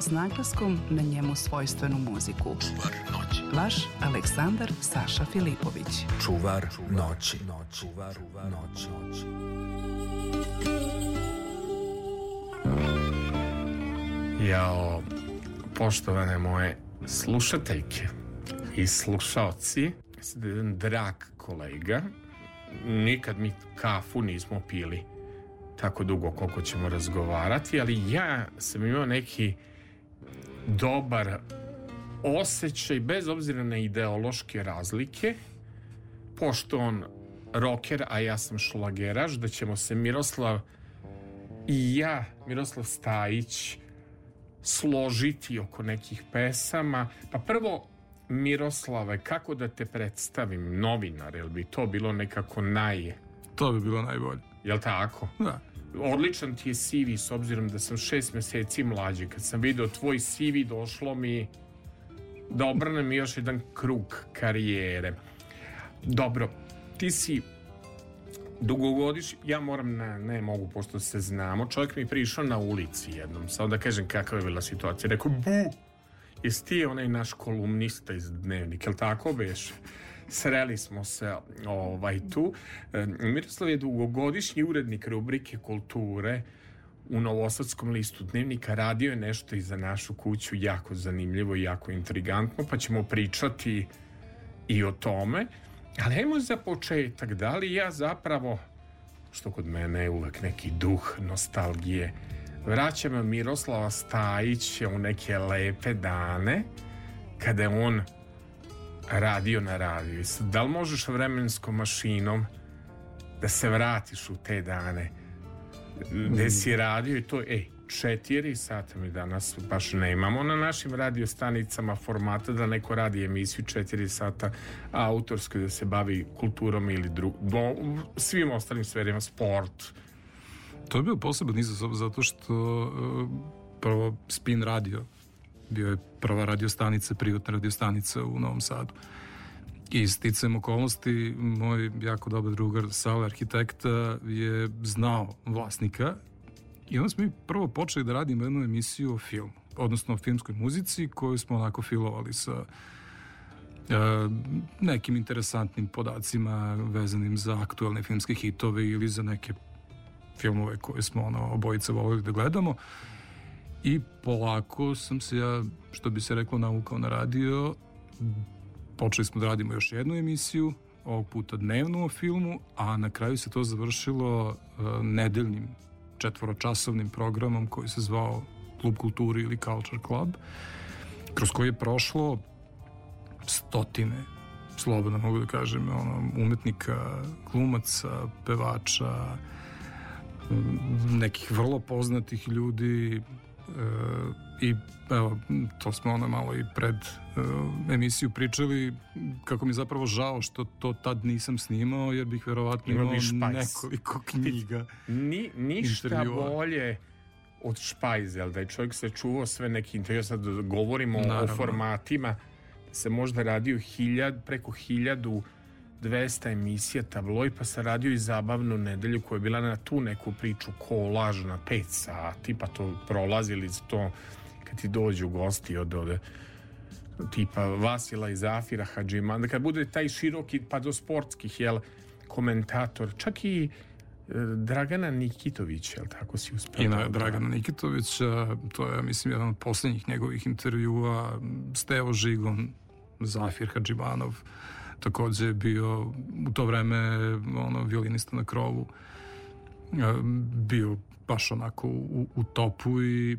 S naglaskom na njemu svojstvenu muziku. Čuvar noći. Vaš Aleksandar Saša Filipović. Čuvar noći. Čuvar noći. Jao, poštovane moje slušateljke i slušalci, jedan drag kolega, nikad mi kafu nismo pili tako dugo koliko ćemo razgovarati, ali ja sam imao neki dobar osjećaj, bez obzira na ideološke razlike, pošto on roker, a ja sam šlageraš, da ćemo se Miroslav i ja, Miroslav Stajić, složiti oko nekih pesama. Pa prvo, Miroslave, kako da te predstavim, novinar, jel bi to bilo nekako naj... To bi bilo najbolje. Jel tako? Da. Odličan ti je CV s obzirom da sam šest meseci mlađi. Kad sam video tvoj CV došlo mi da obrnem još jedan krug karijere. Dobro, ti si dugogodiš, ja moram, ne, ne mogu, pošto se znamo, čovjek mi je prišao na ulici jednom, samo da kažem kakva je bila situacija. Rekao, bu, jesi ti onaj naš kolumnista iz dnevnika, jel tako beš? Sreli smo se ovaj, tu. E, Miroslav je dugogodišnji urednik rubrike kulture u Novosadskom listu dnevnika radio je nešto i za našu kuću jako zanimljivo i jako intrigantno, pa ćemo pričati i o tome. Ali ajmo za početak, da li ja zapravo, što kod mene je uvek neki duh nostalgije, vraćam Miroslava Stajića u neke lepe dane, kada je on radio na radiju. Da li možeš vremenskom mašinom da se vratiš u te dane gde si radio i to, ej, četiri sata mi danas baš nemamo na našim radiostanicama formata da neko radi emisiju četiri sata autorsko da se bavi kulturom ili dru, do, svim ostalim sferima, sport. To je bio poseban izazov zato što uh, prvo Spin radio bio je prva radiostanica, privatna radiostanica u Novom Sadu. I sticajem okolnosti, moj jako dobar drugar, Sale arhitekta, je znao vlasnika I onda smo mi prvo počeli da radimo jednu emisiju o filmu, odnosno o filmskoj muzici koju smo onako filovali sa e, nekim interesantnim podacima vezanim za aktuelne filmske hitove ili za neke filmove koje smo ono, obojice volili da gledamo. I polako sam se ja, što bi se reklo, naukao na radio. Počeli smo da radimo još jednu emisiju, ovog puta dnevnu o filmu, a na kraju se to završilo uh, nedeljnim četvoročasovnim programom koji se zvao Klub kulturi ili Culture Club, kroz koji je prošlo stotine slobodno mogu da kažem, ono, umetnika, glumaca, pevača, nekih vrlo poznatih ljudi i evo, to smo ono malo i pred e, emisiju pričali kako mi zapravo žao što to tad nisam snimao jer bih verovatno imao nekoliko knjiga Ni, ništa intervjua. bolje od špajze, da je čovjek se čuvao sve neki intervju, sad govorimo Naravno. o formatima se možda radio hiljad, preko hiljadu 200 emisija tabloj, pa se radio i zabavnu nedelju koja je bila na tu neku priču kolaž na 5 sati, pa to prolazili to kad ti dođu gosti od, od tipa Vasila i Zafira Hadžimanda, kad bude taj široki pa do sportskih, jel, komentator, čak i e, Dragana Nikitović, jel tako si uspio? Da... Dragana Nikitović, to je, mislim, jedan od poslednjih njegovih intervjua, Stevo Žigon, Zafir Hadžimanov, takođe je bio u to vreme ono, violinista na krovu, bio baš onako u, u topu i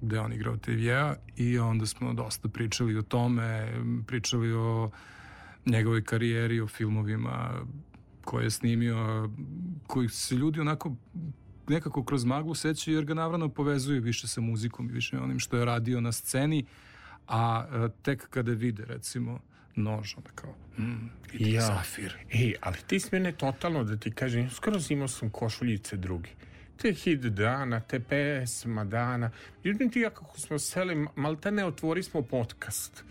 gde on igrao TV-a i onda smo dosta pričali o tome, pričali o njegovoj karijeri, o filmovima koje je snimio, koji se ljudi onako nekako kroz maglu sećaju jer ga navrano povezuje više sa muzikom i više onim što je radio na sceni, a tek kada vide recimo nož, onda kao, mm, Ja. zafir. Ej, ali ti si mene totalno, da ti kažem, skoro imao sam košuljice drugi. Te hit dana, te pesma dana. Međutim, ti ja kako smo seli, malte ne otvori smo podcast.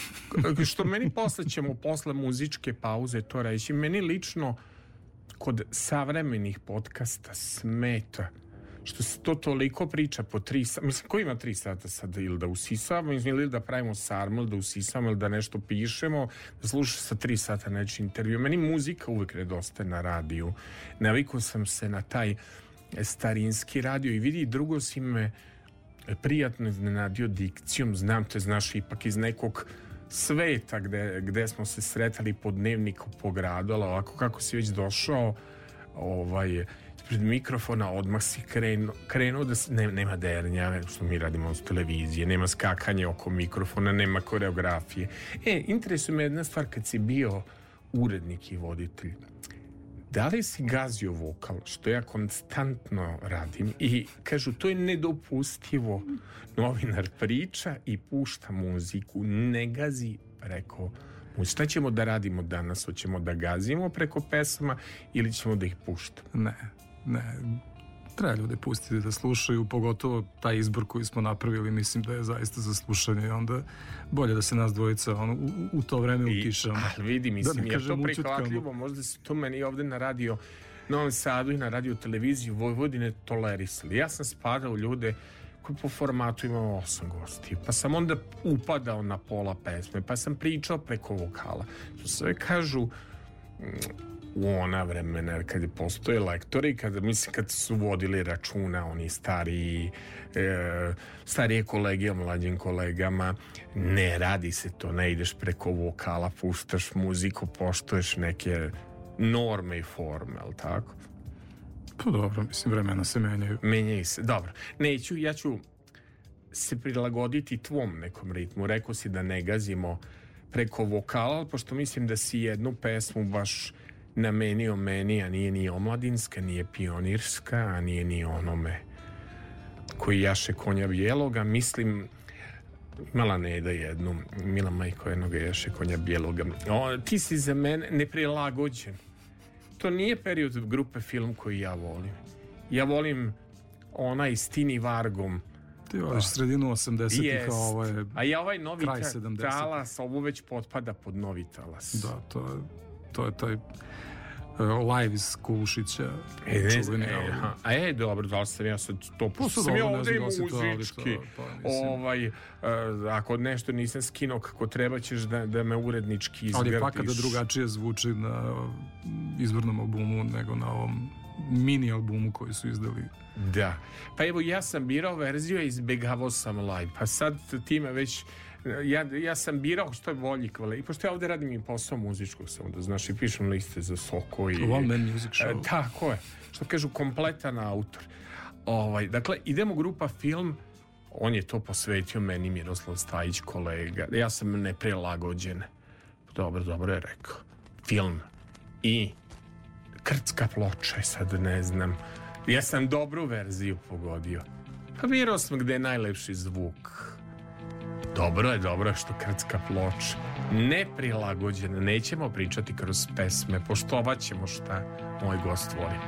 Što meni posle ćemo posle muzičke pauze to reći. Meni lično kod savremenih podcasta smeta što se to toliko priča po tri sata. Mislim, ko ima tri sata sad? Ili da usisamo, ili da pravimo sarmu, ili da usisamo, ili da nešto pišemo, da slušaš sa tri sata neći intervju. Meni muzika uvek nedostaje na radiju. Navikao sam se na taj starinski radio i vidi, drugo si me prijatno iznenadio dikcijom, znam te, znaš, ipak iz nekog sveta gde, gde smo se sretali po dnevniku po gradu, ali ovako kako si već došao ovaj, pred mikrofona odmah si krenuo, krenuo da ne, nema dernja, što mi radimo s televizije, nema skakanja oko mikrofona, nema koreografije. E, interesuje me jedna stvar kad si bio urednik i voditelj. Da li si gazio vokal, što ja konstantno radim i kažu to je nedopustivo. Novinar priča i pušta muziku, ne gazi muziku. Šta ćemo da radimo danas? Hoćemo da gazimo preko pesama ili ćemo da ih puštamo? Ne, ne. Treba ljude pustiti da slušaju, pogotovo taj izbor koji smo napravili, mislim da je zaista za slušanje i onda bolje da se nas dvojica ono, u, u to vreme I, ukišamo. ali vidi, mislim, Da je to prihvatljivo, možda se to meni ovde na radio Novom Sadu i na radio televiziji Vojvodine tolerisali. Ja sam spadao ljude koji po formatu imao osam gosti, pa sam onda upadao na pola pesme, pa sam pričao preko vokala. Što sve kažu, u ona vremena kad je postoje lektori kada mislim kad su vodili računa oni stariji e, starije kolege o mlađim kolegama ne radi se to ne ideš preko vokala puštaš muziku poštuješ neke norme i forme ali tako? Pa dobro, mislim, vremena se menjaju. menjaju se dobro. Neću ja ću se prilagoditi tvom nekom ritmu. Rekao si da ne gazimo preko vokala pošto mislim da si jednu pesmu baš namenio meni a nije ni omladinska nije pionirska a nije ni onome koji jaše konja bijeloga mislim imala Neda jednu Mila Majko jednog jaše konja bijeloga o, ti si za mene neprilagođen to nije period grupe film koji ja volim ja volim onaj s Tini Vargom Ti voliš sredinu 80-ih, Jest. a ovo je... A ja ovaj novi kraj ta- 70-ih. talas, ovo već potpada pod novi talas. Da, to je, to je taj live iz Kulušića. E, ne znam, e. A e, dobro, da li sam ja sad to... Pa sad sam ja ovde i da to, muzički. pa ovaj, e, ako nešto nisam skinuo kako treba ćeš da, da me urednički izgradiš. Ali fakat da drugačije zvuči na izvornom albumu nego na ovom mini albumu koji su izdali. Da. Pa evo, ja sam birao verziju, a izbegavao sam live. Pa sad ti me već... Ja, ja sam birao što je bolji kvalitet. I pošto ja ovde radim i posao muzičkog, samo da znaš, i pišem liste za Soko i... One Man Music Show. E, tako je. Što kažu, kompletan autor. Ovaj, dakle, idemo grupa film, on je to posvetio meni, Miroslav Stajić, kolega. Ja sam neprilagođen. Dobro, dobro je rekao. Film. I krcka ploča, sad ne znam. Ja sam dobru verziju pogodio. Pa virao sam gde je najlepši zvuk. Dobro je, dobro što krcka ploča. Neprilagođena, nećemo pričati kroz pesme, poštovat ćemo šta moj gost voli.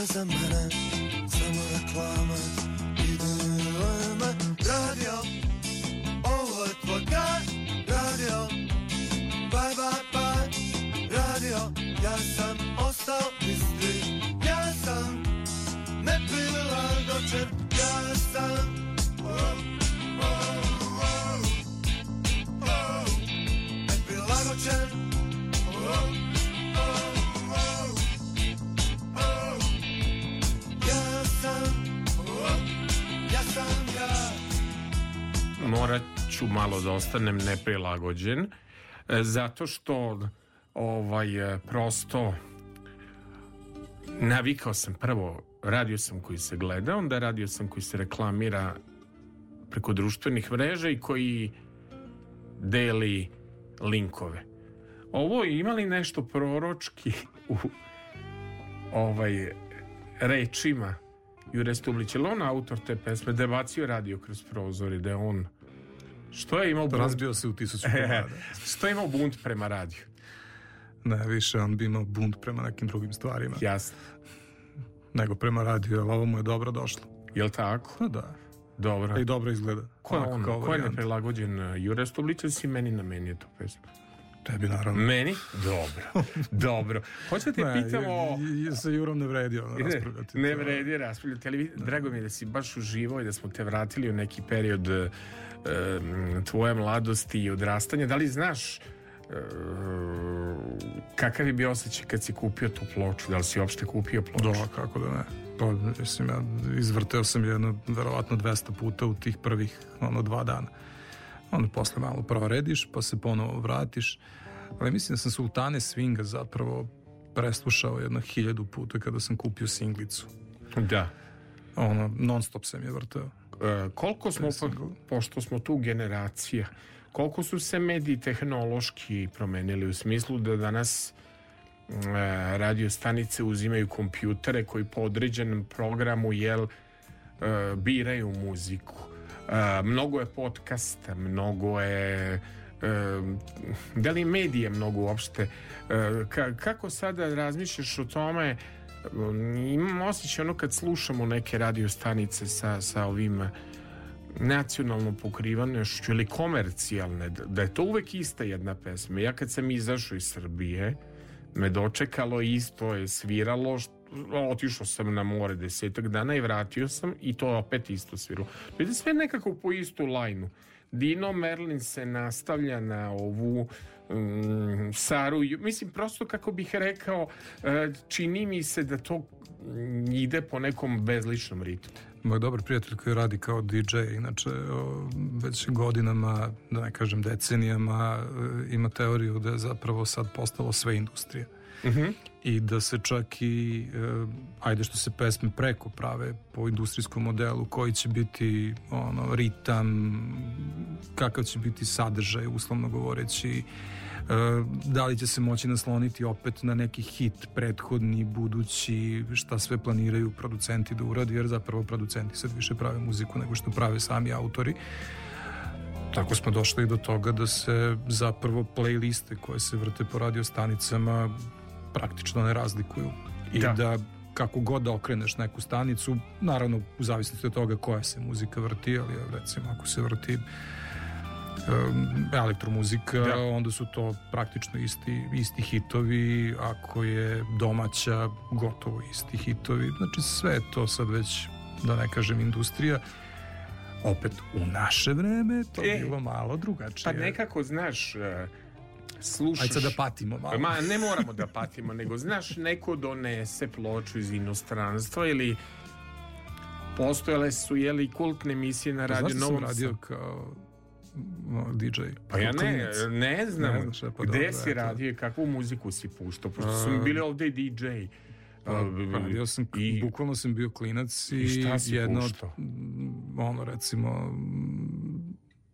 Ništa malo da ostanem neprilagođen e, zato što ovaj e, prosto navikao sam prvo radio sam koji se gleda onda radio sam koji se reklamira preko društvenih mreža i koji deli linkove. Ovo imali nešto proročki u ovaj rečima Jure Stublić, je li on autor te pesme? Da je bacio radio kroz prozor i da je on što je imao bunt, Razbio se u tisuću komada. što je imao bunt prema radiju Ne, više on bi imao bunt prema nekim drugim stvarima. jasno, Nego prema radiju, jer ovo mu je dobro došlo. je li tako? Pa da. dobro I dobro izgleda. ko je on, ko je neprilagođen uh, Jure Stublić ili si meni namenio tu pesmu? Tebi naravno. Meni? Dobro, dobro hoćete ti Ne, pitamo sa Jurom ne vredi ono raspravljati. ne to. vredi raspravljati, ali drago mi je da si baš uživao i da smo te vratili u neki period m, tvoje mladosti i odrastanja. Da li znaš e, kakav je bio osjećaj kad si kupio tu ploču? Da li si uopšte kupio ploču? Da, kako da ne. Pa, mislim, ja izvrteo sam jedno, verovatno 200 puta u tih prvih, ono, dva dana. Onda posle malo prorediš, pa se ponovo vratiš. Ali mislim da sam Sultane Swinga zapravo preslušao jedno hiljadu puta kada sam kupio singlicu. Da. Ono, non stop sam je vrteo. E, koliko smo, go- pošto smo tu generacija, koliko su se mediji tehnološki promenili u smislu da danas e, radio stanice uzimaju kompjutere koji po određenom programu jel e, biraju muziku. Mnogo je podcasta, mnogo je da li medije mnogo uopšte ka- kako sada razmišljaš o tome imam osjećaj ono kad slušamo neke radio stanice sa, sa ovim nacionalnom pokrivanošću ili komercijalne, da, je to uvek ista jedna pesma. Ja kad sam izašao iz Srbije, me dočekalo isto je sviralo, otišao sam na more desetak dana i vratio sam i to opet isto sviralo. Vidite, sve nekako po istu lajnu. Dino Merlin se nastavlja na ovu mm, Saru, mislim prosto kako bih rekao e, čini mi se da to mm, ide po nekom bezličnom ritmu. Moj dobar prijatelj koji radi kao DJ, inače već godinama, da ne kažem decenijama, e, ima teoriju da je zapravo sad postalo sve industrije. I da se čak i, e, ajde što se pesme preko prave po industrijskom modelu, koji će biti ono, ritam, kakav će biti sadržaj, uslovno govoreći, da li će se moći nasloniti opet na neki hit prethodni, budući, šta sve planiraju producenti da uradi, jer zapravo producenti sad više prave muziku nego što prave sami autori. Tako smo došli do toga da se zapravo playliste koje se vrte po radio stanicama praktično ne razlikuju. I Da. da, kako god da okreneš neku stanicu, naravno u zavisnosti od toga koja se muzika vrti, ali recimo ako se vrti elektromuzika, Da. onda su to praktično isti, isti hitovi, ako je domaća, gotovo isti hitovi. Znači sve je to sad već, da ne kažem, industrija. Opet, u naše vreme to je E, bilo malo drugačije. Pa nekako, znaš, e, slušaš... Ajde sad da patimo malo. Ma, ne moramo da patimo, nego, znaš, neko donese ploču iz inostranstva ili postojale su, jeli, kultne emisije na Pa radio Znaš da sam Novom radio kao no, DJ? Pa ja ne, ne znam, Ne znaš, pa gde dobro, si radio i kakvu muziku si puštao, pošto su mi bili ovde DJ. Pa, radio sam, I- bukvalno sam bio klinac i, I šta si jedno od, ono recimo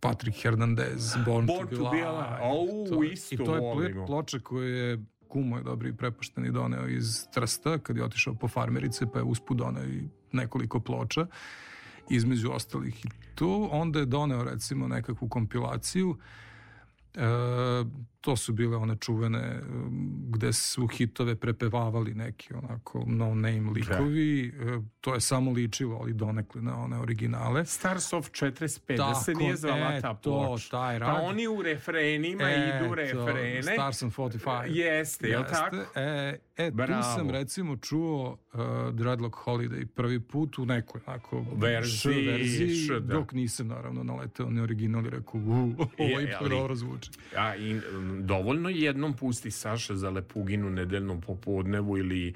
Patrick Hernandez, Born, Born to to be Alive. Au, To- isto I to je volimo. pl- ploča koju je kumo je dobri prepošteni doneo iz Trsta kad je otišao po farmerice pa je usput doneo i nekoliko ploča između ostalih i tu onda je doneo recimo nekakvu kompilaciju E, to su bile one čuvene um, gde su hitove prepevavali neki onako no name likovi E, to je samo ličilo ali donekle na one originale Stars of 45, da se nije zvala e, ta to, ploča. taj Pa rad. oni u refrenima idu refrene. Stars on 45 Jeste, jel tako? E, e tu Bravo. sam recimo čuo uh, Dreadlock Holiday prvi put u nekoj onako Verziji, verziji, da. dok nisam naravno naleteo na original i rekao, ovo Je, zvuči. A, i, m, dovoljno jednom pusti Saša za Lepuginu nedeljnom popodnevu ili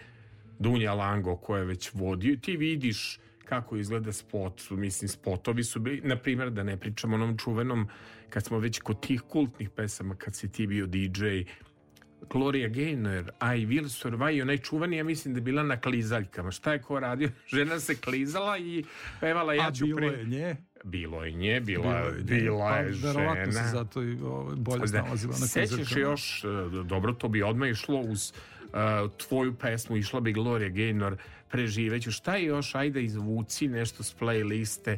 Dunja Lango koja je već vodio. Ti vidiš kako izgleda spot. Mislim, spotovi su bili, na primjer, da ne pričamo o onom čuvenom, kad smo već kod tih kultnih pesama, kad si ti bio DJ, Gloria Gaynor, I Will Survive, i onaj čuveni, ja mislim da je bila na klizaljkama. Šta je ko radio? Žena se klizala i pevala ja A ću bilo pre... je nje. Bilo je nje, bila, Bilo je bila Pa, je se žena. zato i ovaj, bolje Da. snalazila na Sećaš klizaljkama. još, e, dobro, to bi odmah išlo uz uh, tvoju pesmu, išla bi Gloria Gaynor, preživeću. Šta je još, ajde izvuci nešto s playliste,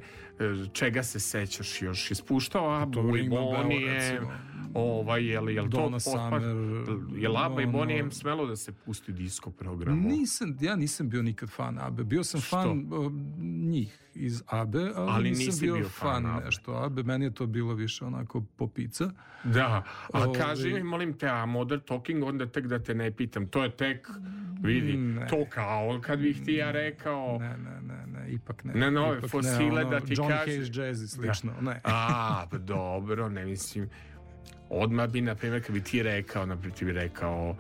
čega se sećaš još? Ispuštao Abu i Ring of Bell, Bonije, ovaj, je li, je li to? Summer, Je li Abba i ono- Bonije smelo da se pusti disko programu? Nisam, ja nisam bio nikad fan Abe. Bio sam Što? fan njih iz Abe, ali, Ali nisam bio, bio fan Abe. nešto Abe. Meni je to bilo više onako popica. Da, a Ovaj- kaži mi, molim te, a Modern Talking, onda tek da te ne pitam, to je tek, vidi, Ne. to kao, kad bih ti ja rekao, Ne, ne, ne, ne, ipak ne. Ne, nove ipak fosile da ti Johnny kaže- Cage Jazz i slično, ne. A, pa dobro, ne mislim. Odmah bi, na primjer, kad bi ti rekao, na primjer, ti bi rekao...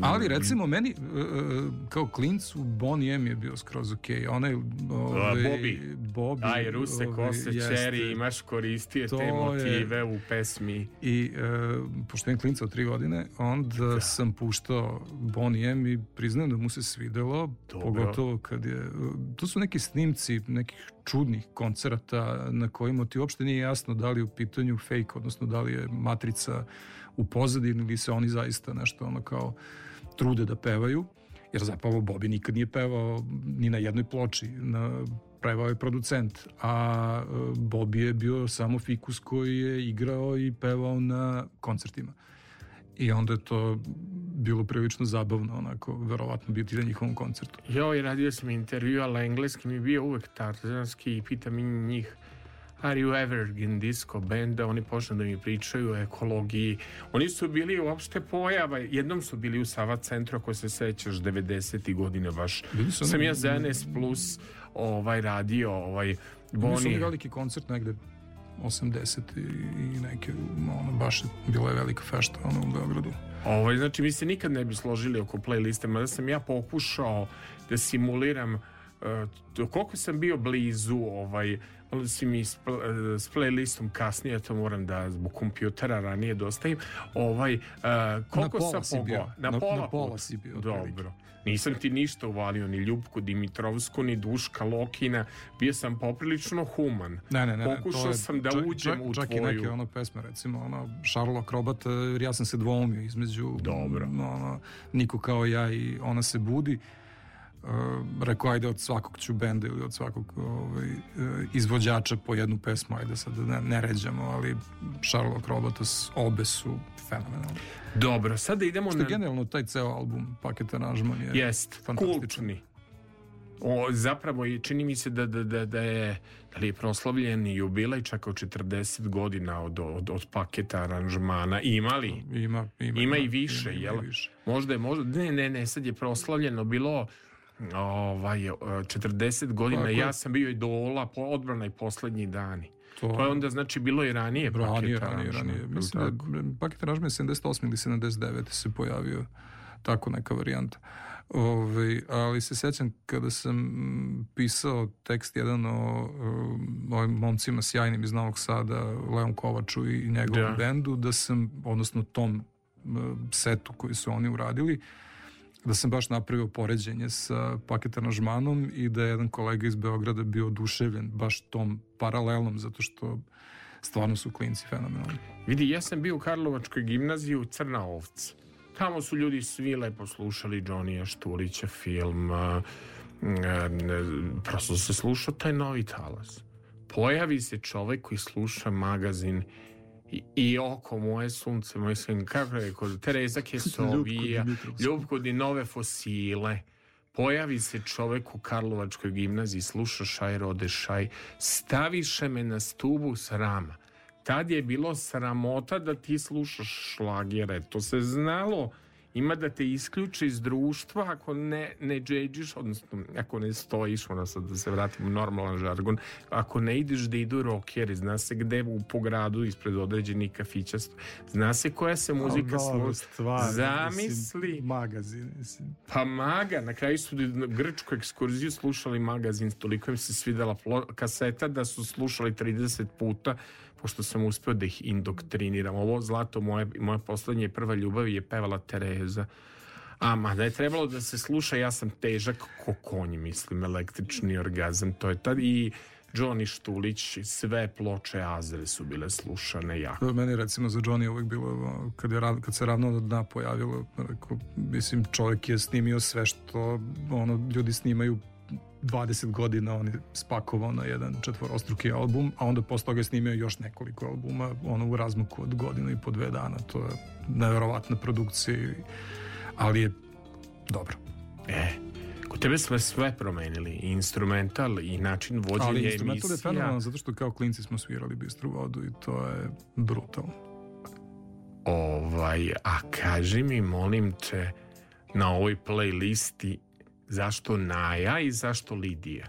Ali recimo meni, e, e, kao klincu, Bonnie M je bio skroz okej. Onaj, ovaj, Bobby. Bobby. Aj, Ruse, ovaj, kose, čeri, imaš koristio To te je- motive u pesmi. I e, pošto imam klinca od tri godine, onda sam puštao Bonnie M i priznajem da mu se svidelo, Dobro. pogotovo kad je... Tu su neki snimci nekih čudnih koncerata na kojima ti uopšte nije jasno da li je u pitanju fake, odnosno da li je matrica u pozadini ili se oni zaista nešto ono kao trude da pevaju. Jer zapravo Bobby nikad nije pevao ni na jednoj ploči. Na, prevao je producent, a e, Bobby je bio samo fikus koji je igrao i pevao na koncertima. I onda je to bilo prilično zabavno, onako, verovatno biti na njihovom koncertu. Joj, radio sam intervju, ali engleski mi je bio uvek tarzanski i pitam i njih Are you Evergreen Disco Band, oni počnu da mi pričaju o ekologiji. Oni su bili uopšte pojava, jednom su bili u Sava centru, ako se sećaš, 90. godine baš. Bili su oni- Sam ja za NS Plus ovaj, radio, ovaj, Oni su Boni. imali veliki koncert negde 80 i, neke, ono, baš je, bila je velika fešta ono, u Beogradu. Ovaj, znači, mi se nikad ne bi složili oko playliste, mada sam ja pokušao da simuliram uh, koliko sam bio blizu ovaj, ali si mi s, pl- s playlistom kasnije, to moram da zbog kompjutera ranije dostavim, ovaj, uh, koliko pola sam pogao? bio. Na, Na- pola, na pola si bio. Dobro. Nisam ti ništa uvalio, ni Ljubku Dimitrovsku, ni Duška Lokina. Bio sam poprilično human. Ne, ne, ne. Pokušao je sam da čak, uđem čak, u čak tvoju. i neke ono pesme, recimo, ono, Sherlock Robot, jer ja sam se dvoumio između Dobro. ono, Niko kao ja i Ona se budi. Uh, rekao, ajde od svakog ću benda ili od svakog ovaj, uh, izvođača po jednu pesmu, ajde sad da ne, ne ređamo, ali Sherlock Robotas obe su fenomenalne. Dobro, sada idemo Što na... generalno taj ceo album, paket aranžman je Jest, fantastičan. kultni. O, zapravo i čini mi se da, da, da, da je da li je proslavljen jubilej čak od 40 godina od, od, od paketa aranžmana. Ima li? Ima, ima, Ima i više, ima, jel? Ima i više. Možda je, možda, ne, ne, ne, sad je proslavljeno bilo ovaj, 40 godina, Tako ja sam bio idola, po, odbrana i poslednji dani. To, To je onda znači bilo i ranije paket ranije, ranije, ranije. Mislim da tako? je paket aranžman je 78 ili 79 se pojavio tako neka varijanta. Ove, ali se sećam kada sam mm, pisao tekst jedan o um, ovim momcima sjajnim iz Novog Sada, Leon Kovaču i njegovom Da. bendu, da sam, odnosno tom mm, setu koji su oni uradili, da sam baš napravio poređenje sa paket aranžmanom i da je jedan kolega iz Beograda bio oduševljen baš tom paralelom, zato što stvarno su klinci fenomenalni. Vidi, ja sam bio u Karlovačkoj gimnaziji u Crna ovca. Tamo su ljudi svi lepo slušali Johnnyja Štulića film. prosto se slušao taj novi talas. Pojavi se čovek koji sluša magazin i, oko moje sunce, moje sin, kako je kod Tereza Kesovija. Ljubko di nove fosile. Pojavi se čovek u Karlovačkoj gimnaziji, sluša šaj rode šaj, staviše me na stubu srama. Tad je bilo sramota da ti slušaš šlagere, to se znalo. Ima da te isključe iz društva ako ne, ne džeđiš, odnosno ako ne stojiš, ono sad da se vratim u normalan žargon, ako ne ideš da idu rokeri, zna se gde u pogradu ispred određenih kafića, zna se koja se muzika sluša. Zamisli. magazin, mislim. Pa maga, na kraju su na grčku ekskurziju slušali magazin, toliko im se svidela kaseta da su slušali 30 puta, pošto sam uspeo da ih indoktriniram. Ovo zlato moje, moja poslednja i prva ljubav je pevala Tereza. A, da je trebalo da se sluša, ja sam težak ko konj, mislim, električni orgazam, to je tad i Johnny Štulić, sve ploče Azre su bile slušane jako. Meni recimo za Johnny uvek bilo kad, je, kad se ravno do dna pojavilo rekao, mislim čovjek je snimio sve što ono, ljudi snimaju 20 godina on je spakovao na jedan četvorostruki album, a onda posle toga je snimio još nekoliko albuma ono u razmaku od godinu i po dve dana. To je neverovatna produkcija ali je dobro. E, kod tebe smo sve promenili, i instrumental i način vođenja ali instrumental je emisija. fenomenalan zato što kao klinci smo svirali bistru vodu i to je brutalno. Ovaj, a kaži mi, molim te, na ovoj playlisti zašto Naja i zašto Lidija?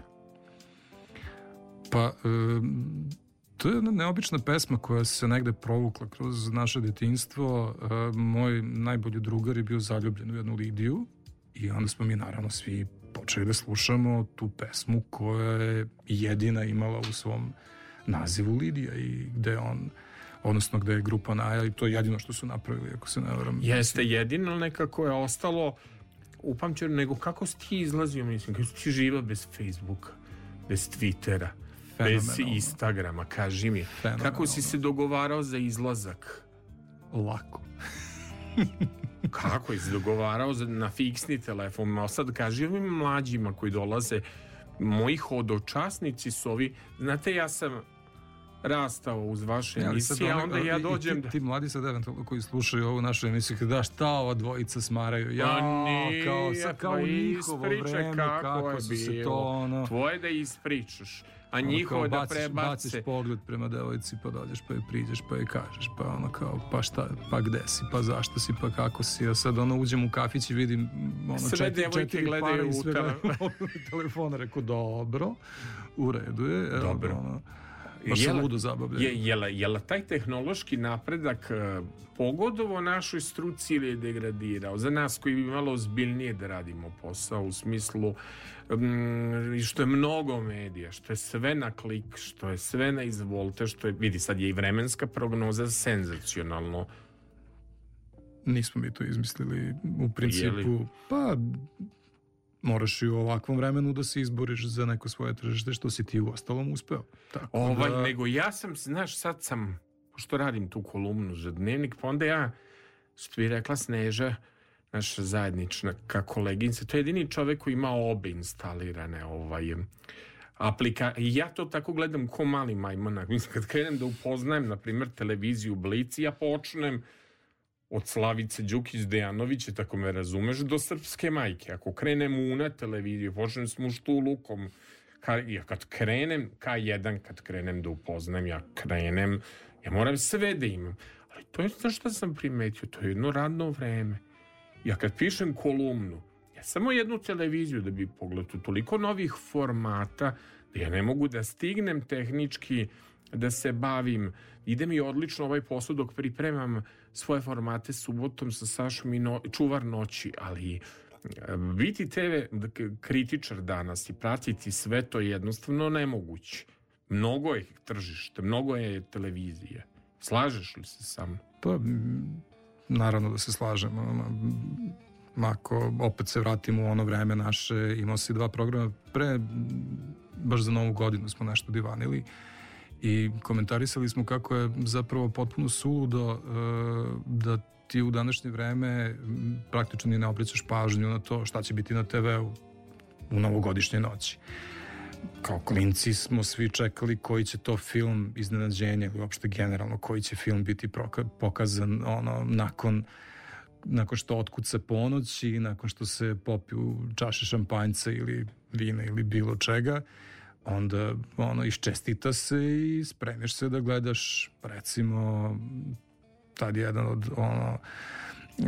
Pa, em, to je jedna neobična pesma koja se negde provukla kroz naše detinjstvo. E, moj najbolji drugar je bio zaljubljen u jednu Lidiju i onda smo mi naravno svi počeli da slušamo tu pesmu koja je jedina imala u svom nazivu Lidija i gde on odnosno gde je grupa Naja i to je jedino što su napravili, ako se ne varam. Jeste jedino nekako je ostalo upamćeno, nego kako si ti izlazio, mislim, kako si ti živa bez Facebooka, bez Twittera, bez. Instagrama, kaži mi. Kako si se dogovarao za izlazak? Lako. Kako je dogovarao za, na fiksni telefon? Ma sad kaži ovim mlađima koji dolaze, moji hodočasnici su ovi, znate ja sam rastao uz vaše Ja, emisije, a onda ja i dođem ti, da... ti mladi sad eventualno koji slušaju ovu našu emisiju kada da šta ova dvojica smaraju ja Pa nije, kao, sad, kao pa njihovo vreme kako kako, je su se bilo. to ono Tvoje da ispričaš, a ono, njihovo da baciš, prebace. baciš pogled prema devojci pa dođeš pa joj priđeš pa joj kažeš pa ono kao pa šta pa gde si pa zašto si pa kako si a sad ono uđem u kafić i vidim ono Sve četiri, četiri gledaju u sve tele- gledaju u telefona rekao dobro u redu je Dobro. ono, baš se Jel- ludo zabavljaju Je, jel, jel taj tehnološki napredak e, pogodovo našoj struci ili je degradirao? Za nas koji bi malo ozbiljnije da radimo posao u smislu mm, što je mnogo medija, što je sve na klik, što je sve na izvolte, što je, vidi sad je i vremenska prognoza senzacionalno. Nismo mi to izmislili u principu. Pa, moraš i u ovakvom vremenu da se izboriš za neko svoje tržište, što si ti u ostalom uspeo. Tako Ovaj, da, nego ja sam, znaš, sad sam, pošto radim tu kolumnu za dnevnik, pa onda ja, što bi rekla Sneža, naša zajednična ka koleginca, to je jedini čovek koji ima obe instalirane ovaj, aplika i ja to tako gledam ko mali majmonak. Mislim, kad krenem da upoznajem, na primjer, televiziju Blici, ja počnem od Slavice Đukić Dejanovića, tako me razumeš, do srpske majke. Ako krenem u na televiziju, počnem s muštulukom, ka, ja kad krenem, K1, kad krenem da upoznam, ja krenem, ja moram sve da imam. Ali to je, znaš šta sam primetio, to je jedno radno vreme. Ja kad pišem kolumnu, ja samo jednu televiziju da bi pogledao, toliko novih formata, da ja ne mogu da stignem tehnički da se bavim. Ide mi odlično ovaj posao dok pripremam svoje formate subotom sa Sašom i no, čuvar noći, ali e, biti TV kritičar danas i pratiti sve to je jednostavno nemoguće. Mnogo je tržište, mnogo je televizije. Slažeš li se sa mnom? Pa, naravno da se slažem. ono, m, Ako opet se vratimo u ono vreme naše, imao si dva programa pre, baš za novu godinu smo nešto divanili i komentarisali smo kako je zapravo potpuno suludo e, da ti u današnje vreme praktično ni ne obraćaš pažnju na to šta će biti na TV-u u novogodišnjoj noći. Kao klinci smo svi čekali koji će to film iznenađenja ili uopšte generalno koji će film biti pokazan ono nakon nakon što otkuca ponoć i nakon što se popiju čaše šampanjca ili vina ili bilo čega onda ono iščestita se i spremiš se da gledaš recimo tad jedan od ono uh,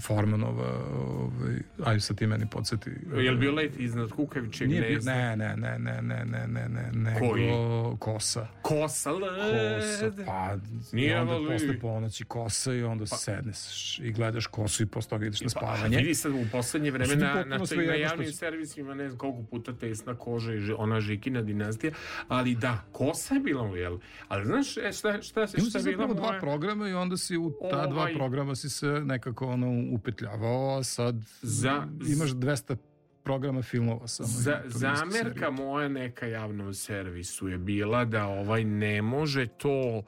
Formanova ovaj, ajde sad ti meni podsjeti Je li bio let iznad Kukavičeg Nije gnezda? ne, ne, ne, ne, ne, ne, ne, ne, nego Koji? kosa. Kosa Kosa, led. pa Nije, i onda ali- posle ponoći kosa i onda pa, sedneš i gledaš kosu i posle toga ideš na spavanje. Pa, vidi sad u poslednje vreme Što na, na, na, što javnim će- servisima ne znam koliko puta tesna koža i ona žikina dinastija, ali da, kosa je bila, jel? Ali znaš e, šta, šta, šta, šta si je bila zapravo dva moja... programa i onda si u ta dva Ovaj- programa si se nekako ono upetljavao, a sad Za- imaš 200 programa filmova samo. Za, zamerka serije. moja neka javnom servisu je bila da ovaj ne može to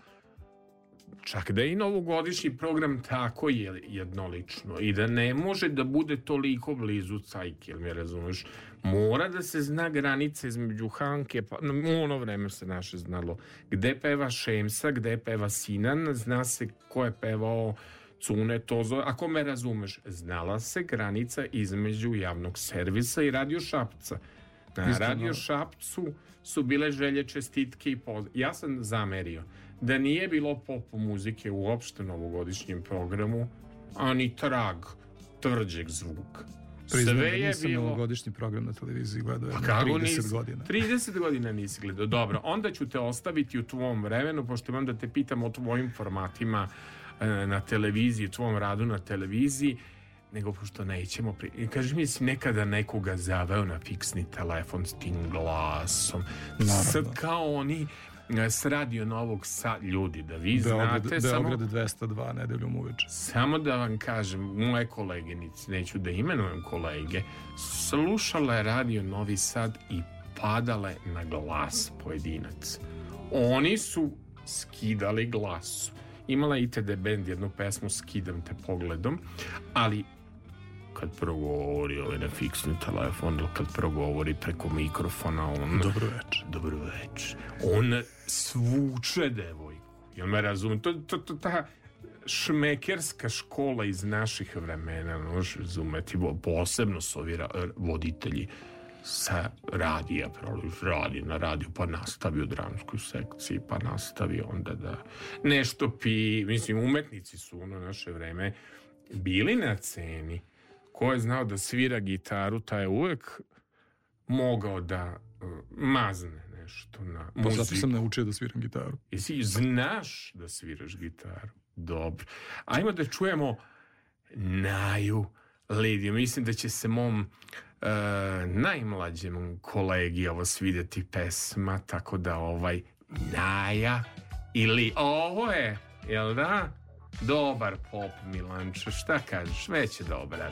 čak da je i novogodišnji program tako je jednolično i da ne može da bude toliko blizu cajke, jel me razumeš? Mora da se zna granica između Hanke, pa u ono vreme se naše znalo gde peva Šemsa, gde peva Sinan, zna se ko je pevao Cune Tozo, ako me razumeš, znala se granica između javnog servisa i radio Šapca. Na Isto, radio. Šapcu su bile želje čestitke i poz... Ja sam zamerio da nije bilo pop muzike u novogodišnjem programu, ani trag tvrđeg zvuka. Priznam da Sve je nisam bilo... novogodišnji program na televiziji gledao Kako 30 nisi? godina. 30 godina nisi gledao. Dobro, onda ću te ostaviti u tvom vremenu, pošto imam da te pitam o tvojim formatima na televiziji, tvom radu na televiziji, nego pošto nećemo... Pri... Kaži mi, si nekada nekoga zaveo na fiksni telefon s tim glasom. Naravno. Sad kao oni e, s radio Novog Sad, ljudi, da vi Beograd, znate, samo, Beograd 202 nedeljom uveče. samo da vam kažem, moje koleginice, neću da imenujem kolege, slušala je radio Novi Sad i padale na glas pojedinac. Oni su skidali glas. Imala je ITD band jednu pesmu Skidam te pogledom, ali kad progovori ovaj na fiksni telefon ili kad progovori preko mikrofona on... Dobro veče. Dobro veče. On svuče devojku. Jel me razumije? To, to, to, ta šmekerska škola iz naših vremena, možeš razumeti, posebno su ovi voditelji sa radija, proliš radi na radiju, pa nastavi u dramskoj sekciji, pa nastavi onda da nešto pi, mislim, umetnici su u ono naše vreme bili na ceni. Ko je znao da svira gitaru, taj je uvek mogao da uh, mazne nešto na Pa zato muziku. sam naučio da sviram gitaru. Jesi znaš da sviraš gitaru? Dobro. Ajmo da čujemo Naju Lidiju. Mislim da će se mom uh, najmlađem kolegi ovo svidjeti pesma, tako da ovaj Naja ili ovo je, jel da? Dobar pop Milanče, šta kažeš? Već je dobar.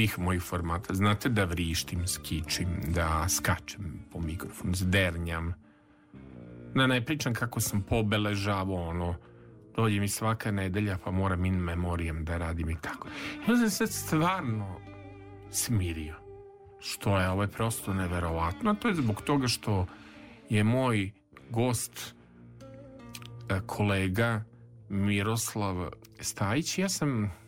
Svih mojih formata. Znate da vrištim, skičim, da skačem po mikrofonu, zdernjam. Da ne pričam kako sam pobeležavao ono, dođe mi svaka nedelja pa moram in memorijem da radim i tako. Ja sam se stvarno smirio. Što je ovo je prosto neverovatno. To je zbog toga što je moj gost e, kolega Miroslav Stajić. Ja sam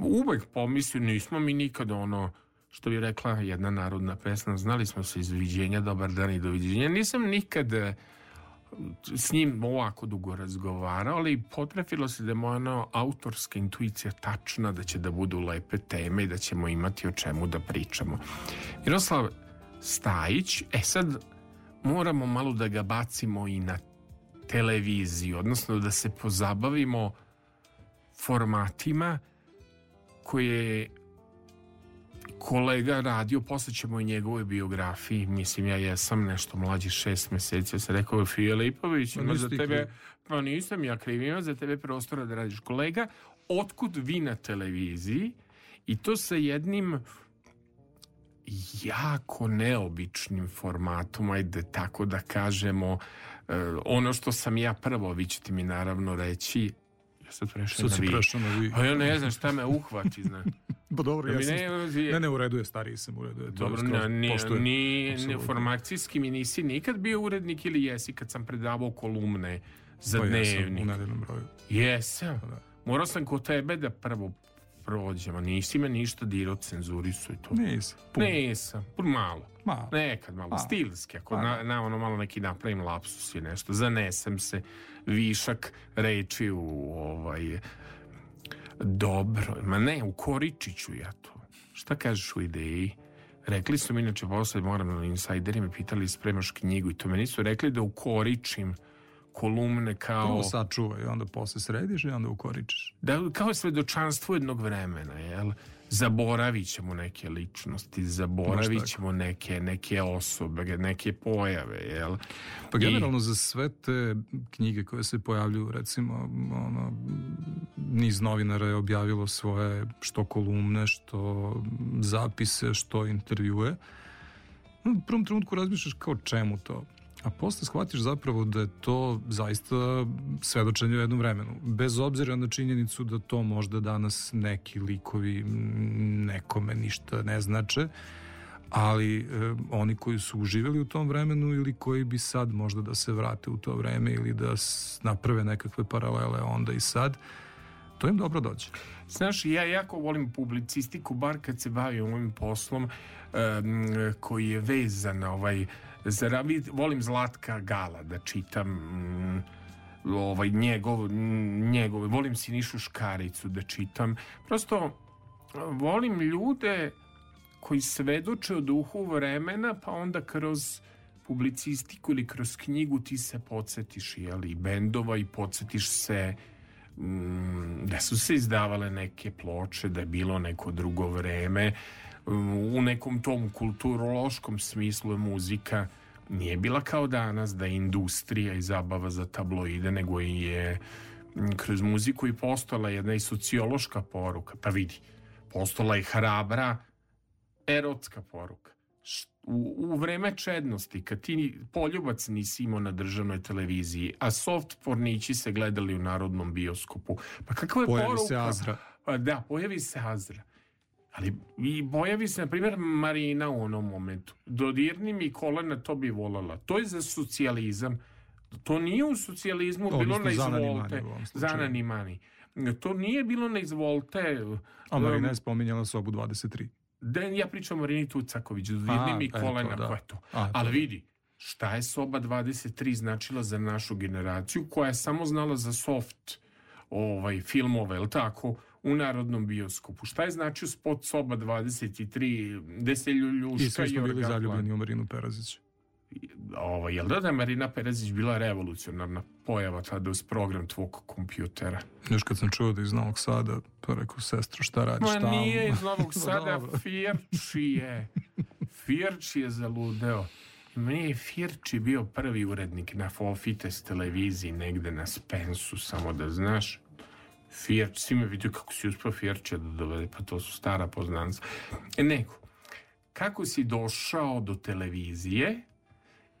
uvek pomislio, nismo mi nikad ono, što bi rekla jedna narodna pesma, znali smo se izviđenja, dobar dan i doviđenja. Nisam nikad e, s njim ovako dugo razgovarao, ali potrefilo se da je moja autorska intuicija tačna, da će da budu lepe teme i da ćemo imati o čemu da pričamo. Miroslav Stajić, e sad moramo malo da ga bacimo i na televiziju, odnosno da se pozabavimo formatima koje je kolega radio, posle ćemo i njegovoj biografiji, mislim ja jesam nešto mlađi šest meseci, ja sam rekao Filipović, ima za tebe, pa nisam ja kriv, ima za tebe prostora da radiš. Kolega, otkud vi na televiziji? I to sa jednim jako neobičnim formatom, ajde tako da kažemo, e, ono što sam ja prvo, vi ćete mi naravno reći, sad prešao Sad na vi. prešao na vi. Pa ja ne znam šta me uhvati, znaš. Pa dobro, Da ja sam... ne- Ne, ne, u redu je, stariji sam, u redu je. Dobro, ne, ni, ni, ni formacijski mi nisi nikad bio urednik ili jesi kad sam predavao kolumne za Pa dnevnik. u nedeljnom broju. Jesam. da. Morao sam kod tebe da prvo prođem, a nisi me ništa dirao cenzurisu i to. Nisam. puno. Nisam, pun malo. Malo. Nekad malo, Pa. stilski, ako Pa, na, na ono malo neki napravim lapsus i nešto, zanesem se višak reči u ovaj dobro, ma ne, u Koričiću ja to. Šta kažeš u ideji? Rekli su mi, inače, posle moram na insajderima pitali spremaš knjigu i to me nisu rekli da ukoričim kolumne kao... Prvo sačuvaj, onda posle središ i onda ukoričeš. da, kao svedočanstvo jednog vremena, jel? Zaboravit ćemo neke ličnosti, zaboravit ćemo neke, neke osobe, neke pojave, jel? Pa I- generalno za sve te knjige koje se pojavljuju, recimo, ono, niz novinara je objavilo svoje što kolumne, što zapise, što intervjue. U prvom trenutku razmišljaš kao čemu to? A posle shvatiš zapravo da je to zaista svedočenje u jednom vremenu. Bez obzira na činjenicu da to možda danas neki likovi nekome ništa ne znače, ali e, oni koji su uživali u tom vremenu ili koji bi sad možda da se vrate u to vreme ili da naprave nekakve paralele onda i sad, to im dobro dođe. Znaš, ja jako volim publicistiku, bar kad se bavim ovim poslom em, koji je vezan na ovaj ravi- volim Zlatka Gala da čitam mm, ovaj njegov njegov volim Sinišu Škaricu da čitam prosto volim ljude koji svedoče o duhu vremena pa onda kroz publicistiku ili kroz knjigu ti se podsjetiš jeli, i bendova i podsjetiš se mm, da su se izdavale neke ploče, da je bilo neko drugo vreme. U nekom tom kulturološkom smislu je muzika nije bila kao danas da je industrija i zabava za tabloide, nego je kroz muziku i postala jedna i sociološka poruka. Pa vidi, postala je hrabra erotska poruka. U, u vreme čednosti, kad ti poljubac nisi imao na državnoj televiziji, a soft pornići se gledali u narodnom bioskopu, pa kakva je Pojavi poruka? se Azra. Pa da, pojavi se Azra. Ali i pojavi se, na primjer, Marina u onom momentu. Dodirni mi kolena, to bi volala. To je za socijalizam. To nije u socijalizmu bilo Odnosno na izvolte. u ovom slučaju. Za nanimani. To nije bilo na izvolte. A Marina Um, je spominjala sobu 23. Da, ja pričam o Marini Tucaković, dodirni A, mi eto, kolena, da. ko je to? A, Ali to. vidi, šta je soba 23 značila za našu generaciju koja je samo znala za soft ovaj, filmove, ili tako, u narodnom bioskopu. Šta je značio spot soba 23, gde se I Ljuljuška svi smo bili zaljubljeni u Marinu Perazić. Ovaj, jel da da je Marina Perezić bila revolucionarna pojava tada uz program tvog kompjutera? Još kad sam čuo da je iz Novog Sada, pa rekao, sestro, šta radiš Ma tamo? nije iz Novog Sada, Dobro. Firči je. Firči je zaludeo. I Meni je Firči bio prvi urednik na Fofites televiziji negde na Spensu, samo da znaš. Firč, svi me vidio kako si uspio Firče da dovede, pa to su stara poznanca. E, nego, kako si došao do televizije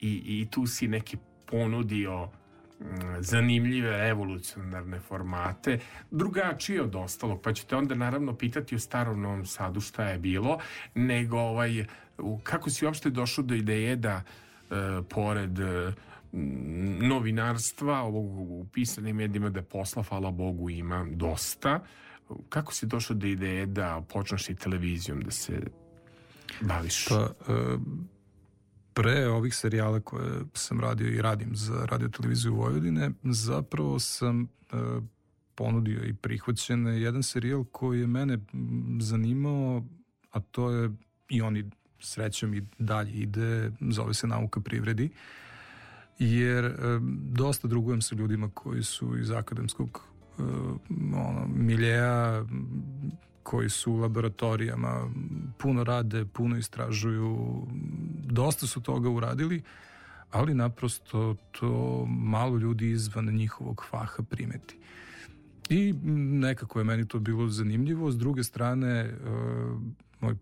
i, i tu si neki ponudio mm, zanimljive revolucionarne formate, drugačije od ostalog, pa ćete onda naravno pitati u starom Novom Sadu šta je bilo, nego ovaj, kako si uopšte došao do ideje da e, pored e, novinarstva, ovog u pisanim medijima da posla, hvala Bogu, ima dosta. Kako si došao do ideje da počneš i televizijom da se baviš? Pa, e, pre ovih serijala koje sam radio i radim za radio televiziju Vojvodine, zapravo sam e, ponudio i prihvaćen jedan serijal koji je mene zanimao, a to je i oni srećom i dalje ide, zove se nauka privredi, jer dosta drugujem sa ljudima koji su iz akademskog ono, miljeja, koji su u laboratorijama, puno rade, puno istražuju, dosta su toga uradili, ali naprosto to malo ljudi izvan njihovog faha primeti. I nekako je meni to bilo zanimljivo. S druge strane, moj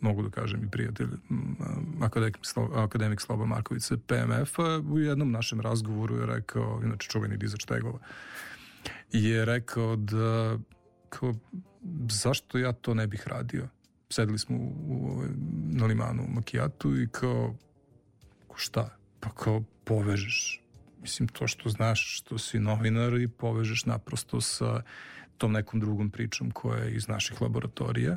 mogu da kažem i prijatelj m, akademik, akademik Sloba Marković sa PMF-a u jednom našem razgovoru je rekao, inače čuveni dizač tegova, je rekao da kao, zašto ja to ne bih radio? Sedeli smo u, u, ovaj, na limanu u Makijatu i kao, kao šta? Pa kao povežeš. Mislim, to što znaš, što si novinar i povežeš naprosto sa tom nekom drugom pričom koja je iz naših laboratorija.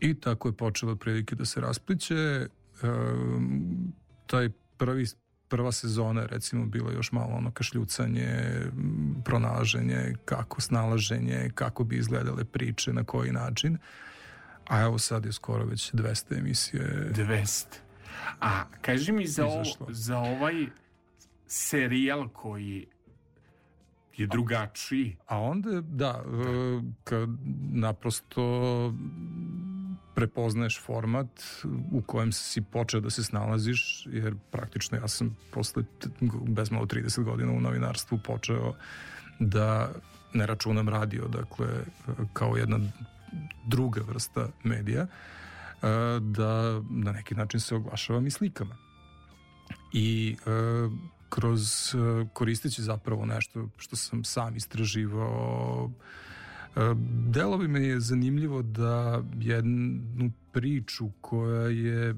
I tako je počelo prilike da se raspliće. Um, taj prvi prva sezona recimo bila još malo ono kašljucanje, pronalaženje, kako snalaženje, kako bi izgledale priče, na koji način. A evo sad je skoro već 200 emisije. 200. A kaži mi za, Izašlo. za ovaj serijal koji je drugačiji. A onda, da, e, kad naprosto prepoznaješ format u kojem si počeo da se snalaziš, jer praktično ja sam posle bez malo 30 godina u novinarstvu počeo da ne računam radio, dakle, kao jedna druga vrsta medija, da na neki način se oglašavam i slikama. I kroz koristeći zapravo nešto što sam sam istraživao e, Delo bi me je zanimljivo da jednu priču koja je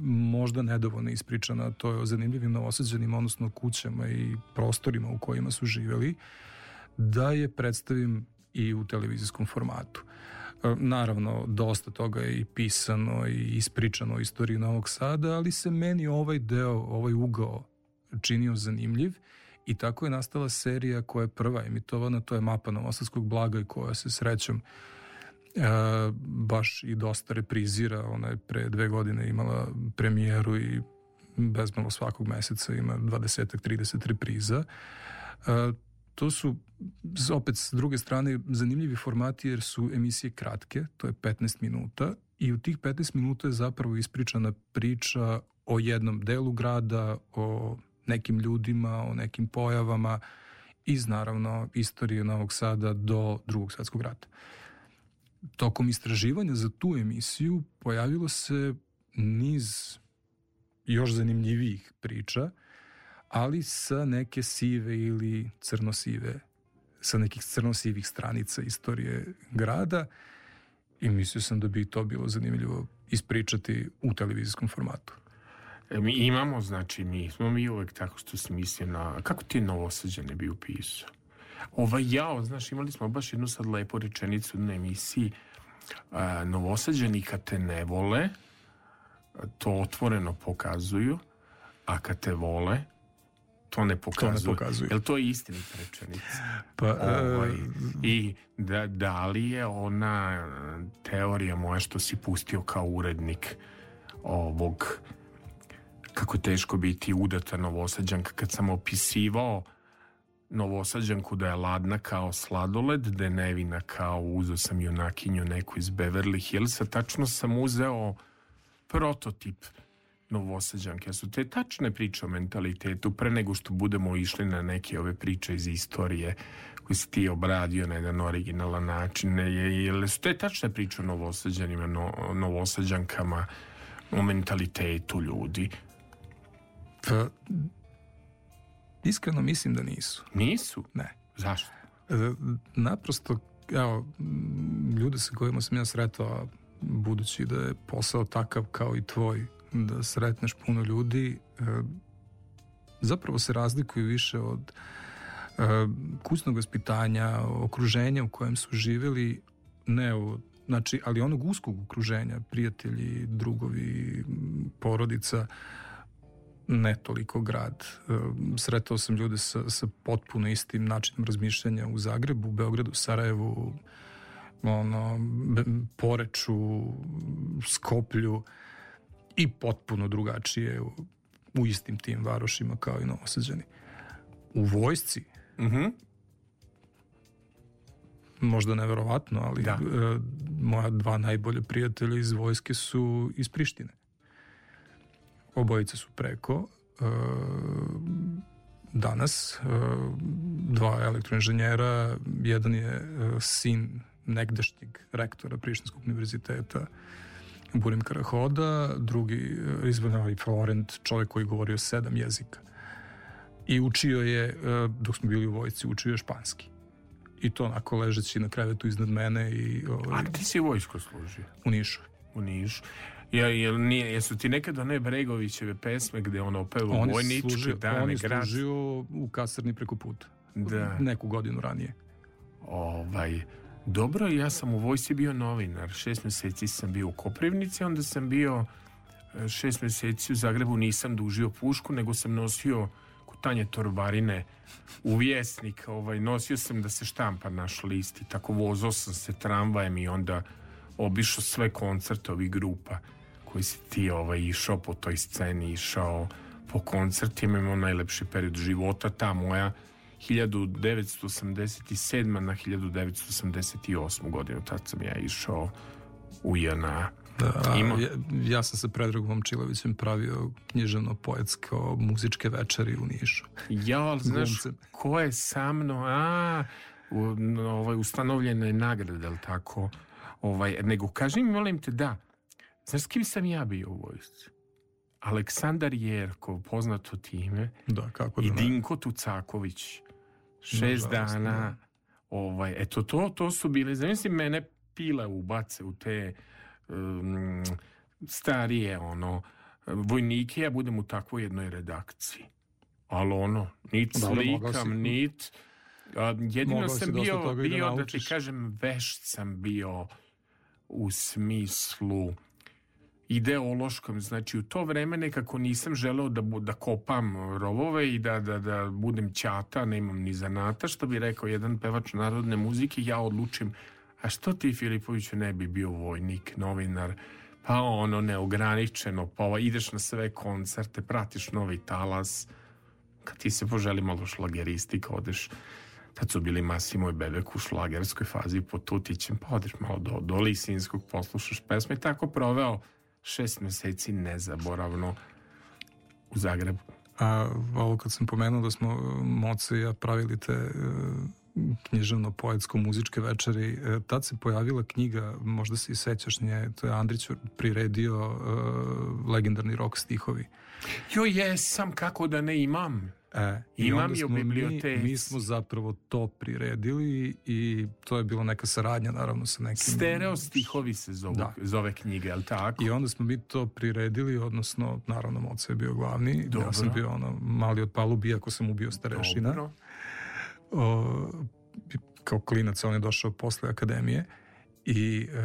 možda nedovoljno ispričana, to je o zanimljivim novosađanima, odnosno kućama i prostorima u kojima su živeli, da je predstavim i u televizijskom formatu. E, Naravno, dosta toga je i pisano i ispričano o istoriji Novog Sada, ali se meni ovaj deo, ovaj ugao činio zanimljiv i tako je nastala serija koja je prva emitovana, to je Mapa Novosadskog blaga i koja se srećom e, baš i dosta reprizira. Ona je pre dve godine imala premijeru i bezmalo svakog meseca ima 20-30 repriza. E, to su opet s druge strane zanimljivi formati jer su emisije kratke, to je 15 minuta i u tih 15 minuta je zapravo ispričana priča o jednom delu grada, o nekim ljudima, o nekim pojavama iz naravno istorije Novog Sada do drugog svetskog rata. Tokom istraživanja za tu emisiju pojavilo se niz još zanimljivijih priča, ali sa neke sive ili crnosive, sa nekih crnosivih stranica istorije grada i mislio sam da bi to bilo zanimljivo ispričati u televizijskom formatu. E, Mi imamo, znači, nismo mi uvek tako što se misli na... Kako ti je Novosađane bi upisao? Ovaj jao, znaš, imali smo baš jednu sad lepu rečenicu na emisiji a, Novosađani kad te ne vole, to otvoreno pokazuju, a kad te vole, to ne pokazuju. pokazuju. Jel to je istinita rečenica? Pa, Ovaj, e, I da, da li je ona e, teorija moja što si pustio kao urednik ovog kako teško biti udata novosađanka kad sam opisivao novosađanku da je ladna kao sladoled, da je nevina kao uzeo sam junakinju neku iz Beverly Hillsa, tačno sam uzeo prototip novosađanke. Su te tačne priče o mentalitetu pre nego što budemo išli na neke ove priče iz istorije koje si ti obradio na jedan originalan način. Je, su te tačne priče o novosađanima, no, novosađankama, o mentalitetu ljudi? Pa, iskreno mislim da nisu. Nisu? Ne. Zašto? E, Naprosto, evo, ljude sa kojima sam ja sretao, budući da je posao takav kao i tvoj, da sretneš puno ljudi, e, zapravo se razlikuju više od e, kućnog vaspitanja, okruženja u kojem su živjeli, ne od Znači, ali onog uskog okruženja, prijatelji, drugovi, porodica, ne toliko grad. E, Sretao sam ljude sa, sa potpuno istim načinom razmišljanja u Zagrebu, Beogradu, Sarajevu, ono, Poreču, Skoplju i potpuno drugačije u, u istim tim varošima kao i Novosađani. U vojsci, Mhm. možda neverovatno, ali Da. e, moja dva najbolje prijatelja iz vojske su iz Prištine. Obojice su preko. E, danas e, dva elektroinženjera, jedan je e, sin negdašnjeg rektora Prištinskog univerziteta Burim Karahoda, drugi izvanjavali Florent, čovjek koji govorio sedam jezika. I učio je, dok smo bili u vojci, učio je španski. I to onako ležeći na krevetu iznad mene i ovaj, A ti si vojsko služio u Nišu. u Nišu. Ja, jel nije, jesu ti nekad one Bregovićeve pesme gde ono peva On je vojničke služio, dane, on je grad? služio u kasarni preko puta. Da. Neku godinu ranije. Ovaj, dobro, ja sam u vojsci bio novinar. Šest meseci sam bio u Koprivnici, onda sam bio e, šest meseci u Zagrebu, nisam dužio pušku, nego sam nosio kutanje torbarine u vjesnik. Ovaj, nosio sam da se štampa naš list i tako vozao sam se tramvajem i onda obišao sve koncerte ovih grupa koji si ti ovaj, išao po toj sceni, išao po koncertima, imao najlepši period života, ta moja 1987. na 1988. godinu, tad sam ja išao u JNA. Da, Ima. ja, ja sam sa Predragom Momčilovićem pravio književno-poetsko muzičke večeri u Nišu. Ja, ali znaš, ko je sa mnom, a, u, ovaj, ustanovljena je nagrada, jel tako? Ovaj, nego, kaži mi, molim te, da, znaš s kim sam ja bio u vojsci? Aleksandar Jerkov, poznato time, Da, kako i da ne. Dinko Tucaković. Šest Nažalost, dana. da. Ovaj, eto, to, to su bile, zamisli mene pile ubace u te um, starije, ono, vojnike, ja budem u takvoj jednoj redakciji. Ali ono, nit mogao slikam, nit... A, jedino sam bio, i da bio da ti naučiš. kažem, vešt sam bio u smislu ideološkom, znači u to vreme nekako nisam želeo da, da kopam rovove i da, da, da budem ćata, nemam ni zanata, što bi rekao jedan pevač narodne muzike, ja odlučim, a što ti Filipoviću ne bi bio vojnik, novinar, pa ono neograničeno, pa ovo, ideš na sve koncerte, pratiš novi talas, kad ti se poželi malo šlageristika, odeš. Tad su bili Masimo i Bebek u šlagerskoj fazi pod Tutićem, pa odeš malo do, do Lisinskog, poslušaš pesme i tako proveo šest meseci nezaboravno u Zagrebu. A ovo kad sam pomenuo da smo e, Moce i ja pravili te e, književno-poetsko-muzičke večeri, e, tad se pojavila knjiga, možda se i sećaš nje, to je Andrić priredio e, legendarni rok stihovi. Jo, jesam, kako da ne imam. E, i Imam je u smo mi- biblioteci. Mi, smo zapravo to priredili i to je bila neka saradnja naravno sa nekim... Stereo stihovi se zovu, Da. zove knjiga, jel tako? I onda smo mi to priredili, odnosno, naravno, Moca je bio glavni, Dobro. ja sam bio ono, mali od palubi, iako sam ubio starešina. Dobro. O, kao klinac on je došao posle akademije i e,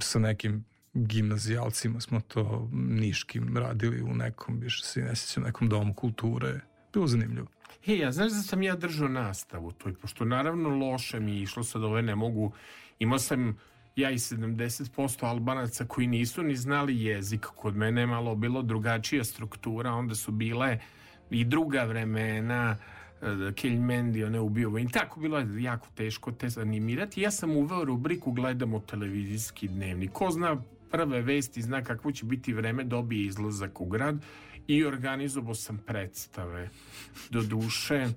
sa nekim gimnazijalcima smo to niškim radili u nekom, više se ne sjećam, nekom domu kulture. Bilo zanimljivo. Hej, ja znaš da sam ja držao nastavu toj, pošto naravno loše mi išlo, sad ove ne mogu, imao sam ja i 70% Albanaca koji nisu ni znali jezik, kod mene je malo bilo drugačija struktura, onda su bile i druga vremena, e, Keljmendi, one ubio i tako bilo je jako teško te zanimirati. Ja sam uveo rubriku Gledamo televizijski dnevnik. Ko zna prve vesti, zna kakvo će biti vreme, dobije izlazak u grad i organizovao sam predstave. Do duše,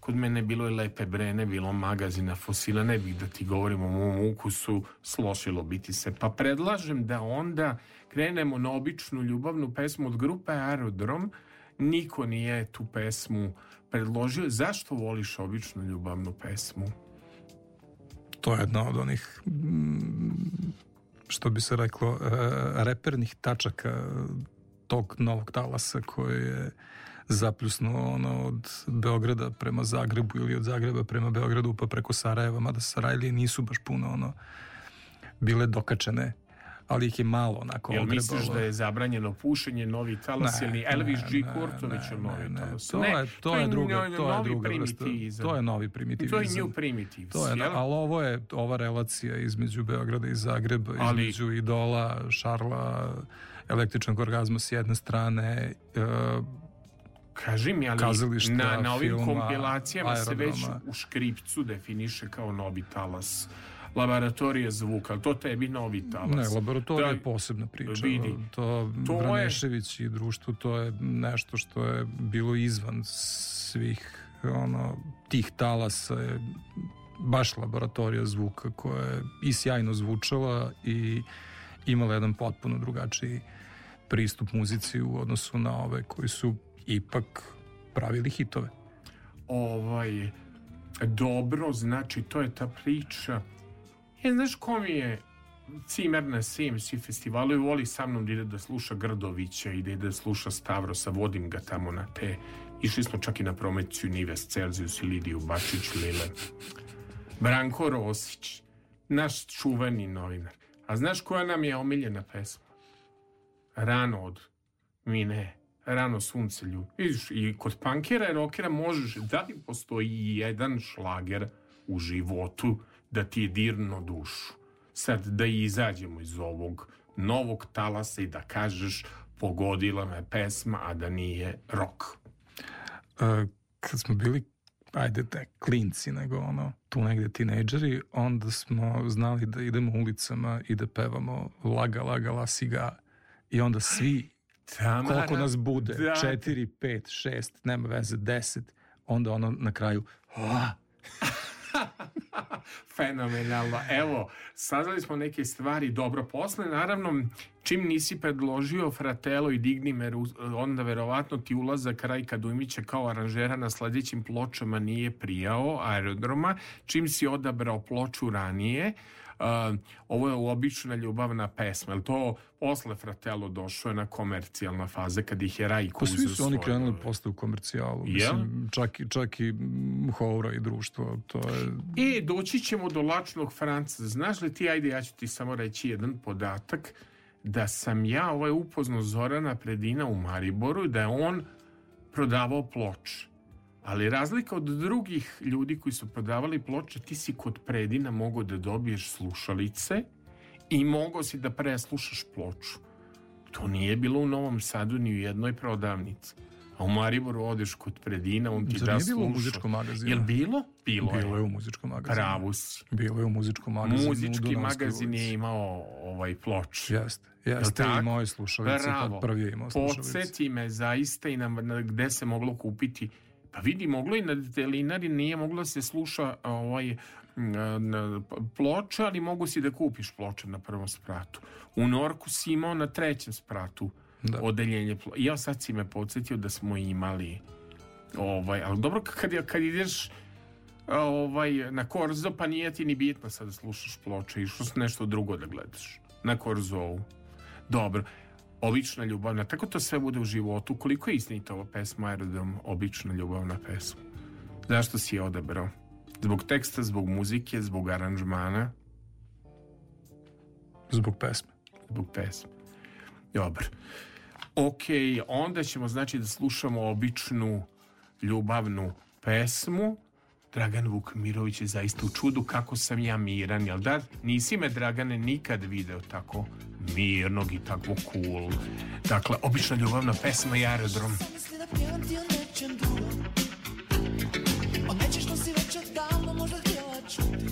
kod mene bilo je lepe brene, bilo magazina fosila, ne bih da ti govorim o mom ukusu, slošilo biti se. Pa predlažem da onda krenemo na običnu ljubavnu pesmu od grupe Aerodrom. Niko nije tu pesmu predložio. Zašto voliš običnu ljubavnu pesmu? To je jedna od onih mm, što bi se reklo e, repernih tačaka tog novog talasa koji je zapljusnuo ono od Beograda prema Zagrebu ili od Zagreba prema Beogradu pa preko Sarajeva, mada Sarajlije nisu baš puno ono bile dokačene ali ih je malo onako Jel ogrebalo. misliš da je zabranjeno pušenje novi talas Ne, ili Elvis ne, G. Kurtović u novi talas? To je, to je druga, to je druga vrsta. primitivizam. To je novi To primitivizam. je new primitive. To je, jel? ali ovo je ova relacija između Beograda i Zagreba, Ali- između Idola, Šarla, električnog orgazma s jedne strane, e, Kaži mi, ali na, na ovim filma, kompilacijama se već aerodroma. u škripcu definiše kao novi talas. Laboratorija zvuka, ali to tebi novi talas. ne, laboratorija Da, je posebna priča. vidi. To, To je- Vranešević i društvo, to je nešto što je bilo izvan svih ono, tih talasa je baš laboratorija zvuka koja je i sjajno zvučala i imala jedan potpuno drugačiji pristup muzici u odnosu na ove koji su ipak pravili hitove. ovaj, dobro, znači to je ta priča. E, znaš ko mi je cimer na CMC festivalu i voli sa mnom da ide da sluša Grdovića i da ide da sluša Stavrosa, vodim ga tamo na te. Išli smo čak i na promociju Nives Celzijus i Lidiju Bačić Lile. Branko Rosić, naš čuveni novinar. A znaš koja nam je omiljena pesma? Rano od mi ne. Rano sunce ljubi. Vidiš, i kod pankera i rokera možeš, da li postoji jedan šlager u životu da ti je dirno dušu? Sad, da izađemo iz ovog novog talasa i da kažeš pogodila me pesma, a da nije rock. Uh, kad smo bili ajde ne klinci, nego ono, tu negde tinejdžeri, onda smo znali da idemo ulicama i da pevamo laga, laga, la, siga. I onda svi, Tamara, koliko nas bude, da. četiri, pet, šest, nema veze, deset, onda ono na kraju, "Ah, Fenomenalno. Evo, saznali smo neke stvari dobro posle. Naravno, čim nisi predložio Fratelo i Dignimer, onda verovatno ti ulazak Rajka Dujmića kao aranžera na sledećim pločama nije prijao aerodroma. Čim si odabrao ploču ranije, ovo je obična ljubavna pesma. Jel to posle Fratelo došlo je na komercijalna faza kad ih je Rajko Pa svi su oni krenuli posle u komercijalu. Jel? Mislim, čak, i, čak i Houra i društvo. To je... E, doći ćemo do lačnog Franca. Znaš li ti, ajde, ja ću ti samo reći jedan podatak, da sam ja ovaj upoznao Zorana Predina u Mariboru i da je on prodavao ploče. Ali razlika od drugih ljudi koji su prodavali ploče, ti si kod Predina mogao da dobiješ slušalice i mogao si da preslušaš ploču. To nije bilo u Novom Sadu ni u jednoj prodavnici. A u Mariboru odeš kod Predina, on ti Zar da nije bilo u sluša. muzičkom magazinu? Jel bilo? Bilo, Bilo je je. u muzičkom magazinu. Pravo si. Bilo je u muzičkom magazinu. Muzički magazin ulici. je imao ovaj ploč. Jeste, jeste Jel i tako? moje slušalice, Bravo. tad prvi je imao slušalice. Podsjeti me zaista i na, na gde se moglo kupiti Pa vidi, moglo i na delinari, nije moglo se sluša ovaj, na, ploča, ali mogu si da kupiš ploče na prvom spratu. U Norku si imao na trećem spratu Da. odeljenje ploča. Ja sad si me podsjetio da smo imali ovaj, ali dobro kad, kad ideš ovaj, na Korzo, pa nije ti ni bitno sad da slušaš ploče, išlo si nešto drugo da gledaš na Korzovu. Dobro, obična ljubavna, tako to sve bude u životu. Koliko je istinita ova pesma Aerodrom, obična ljubavna pesma? Zašto si je odabrao? Zbog teksta, zbog muzike, zbog aranžmana, Zbog pesme. zbog pesme. Dobro. Ok, onda ćemo znači da slušamo običnu ljubavnu pesmu. Dragan Vukmirović je zaista u čudu kako sam ja miran, jel da? Nisi me, Dragane, nikad video tako mirnog i tako cool. Dakle, obična ljubavna pesma i aerodrom. O nečem što si već odavno možda htjela čuti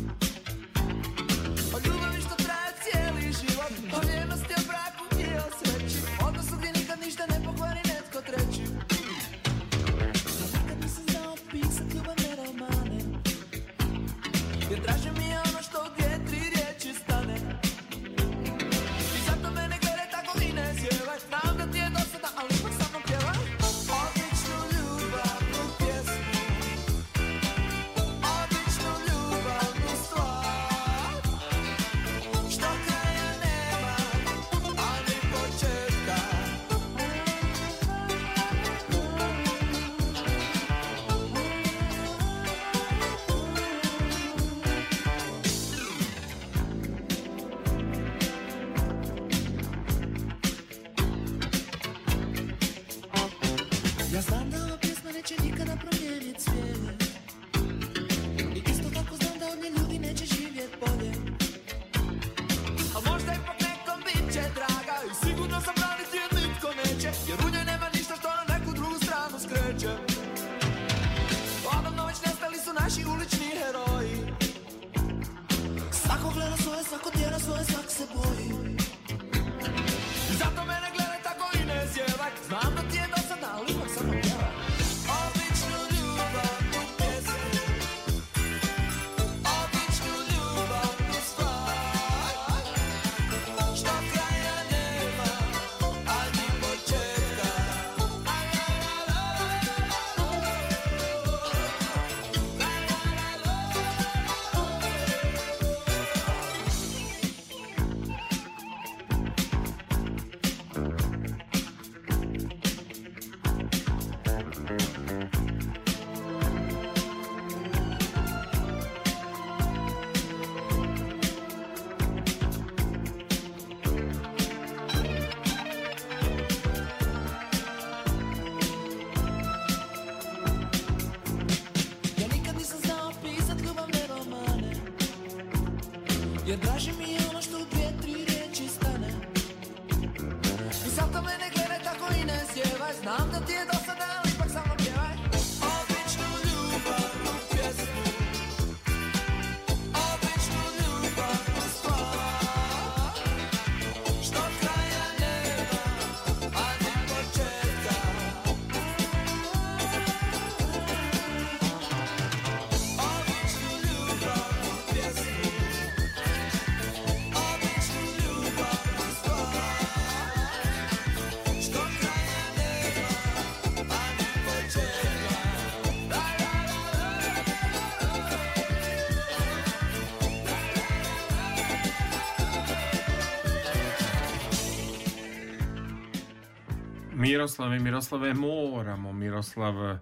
Miroslave, Miroslave, moramo, Miroslav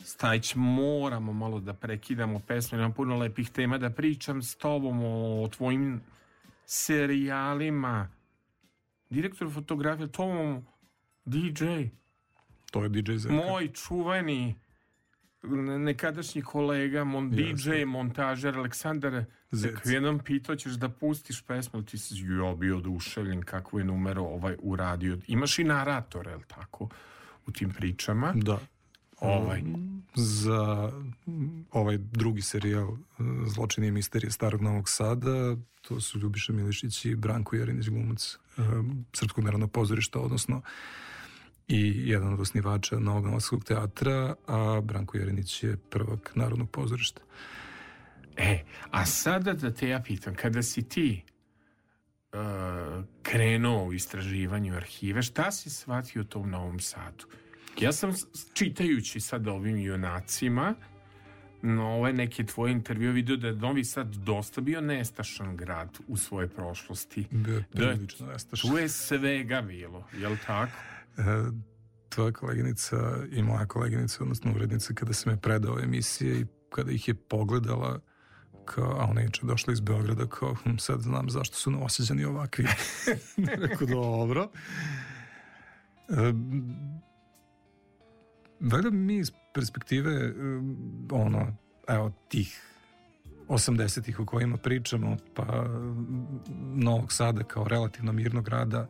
Stajić, moramo malo da prekidamo pesmu, imam puno lepih tema da pričam s tobom o, tvojim serijalima. Direktor fotografije, Tom DJ, To je DJ Zeka. moj čuveni nekadašnji kolega, mon DJ, montažer Aleksandar Zec. Zek, jednom pitao ćeš da pustiš pesmu, ti si jo, bio oduševljen kako je numero ovaj uradio. Imaš i narator, je tako, u tim pričama? Da. Ovaj. Za ovaj drugi serijal e, Zločini i misterije Starog Novog Sada, to su Ljubiša Milišić i Branko Jerinić glumac e, Srpskog narodnog pozorišta, odnosno i jedan od osnivača Novog Novosadskog teatra, a Branko Jerinić je prvak Narodnog pozorišta. E, a sada da te ja pitam, kada si ti uh, krenuo u istraživanju arhive, šta si shvatio o tom Novom Sadu? Ja sam čitajući sad ovim junacima no, ove neke tvoje intervjue vidio da je Novi Sad dosta bio nestašan grad u svojoj prošlosti. Bio je Da je- prilično nestašan. Tu je svega bilo, jel tako? E, tvoja koleginica i moja koleginica, odnosno urednica, kada se me predao emisije i kada ih je pogledala, kao, a ona je došla iz Beograda, kao, hm, sad znam zašto su novoseđani ovakvi. Rekao, dobro. E, valjda mi iz perspektive, e, ono, evo, tih 80-ih o kojima pričamo, pa Novog Sada kao relativno mirnog grada,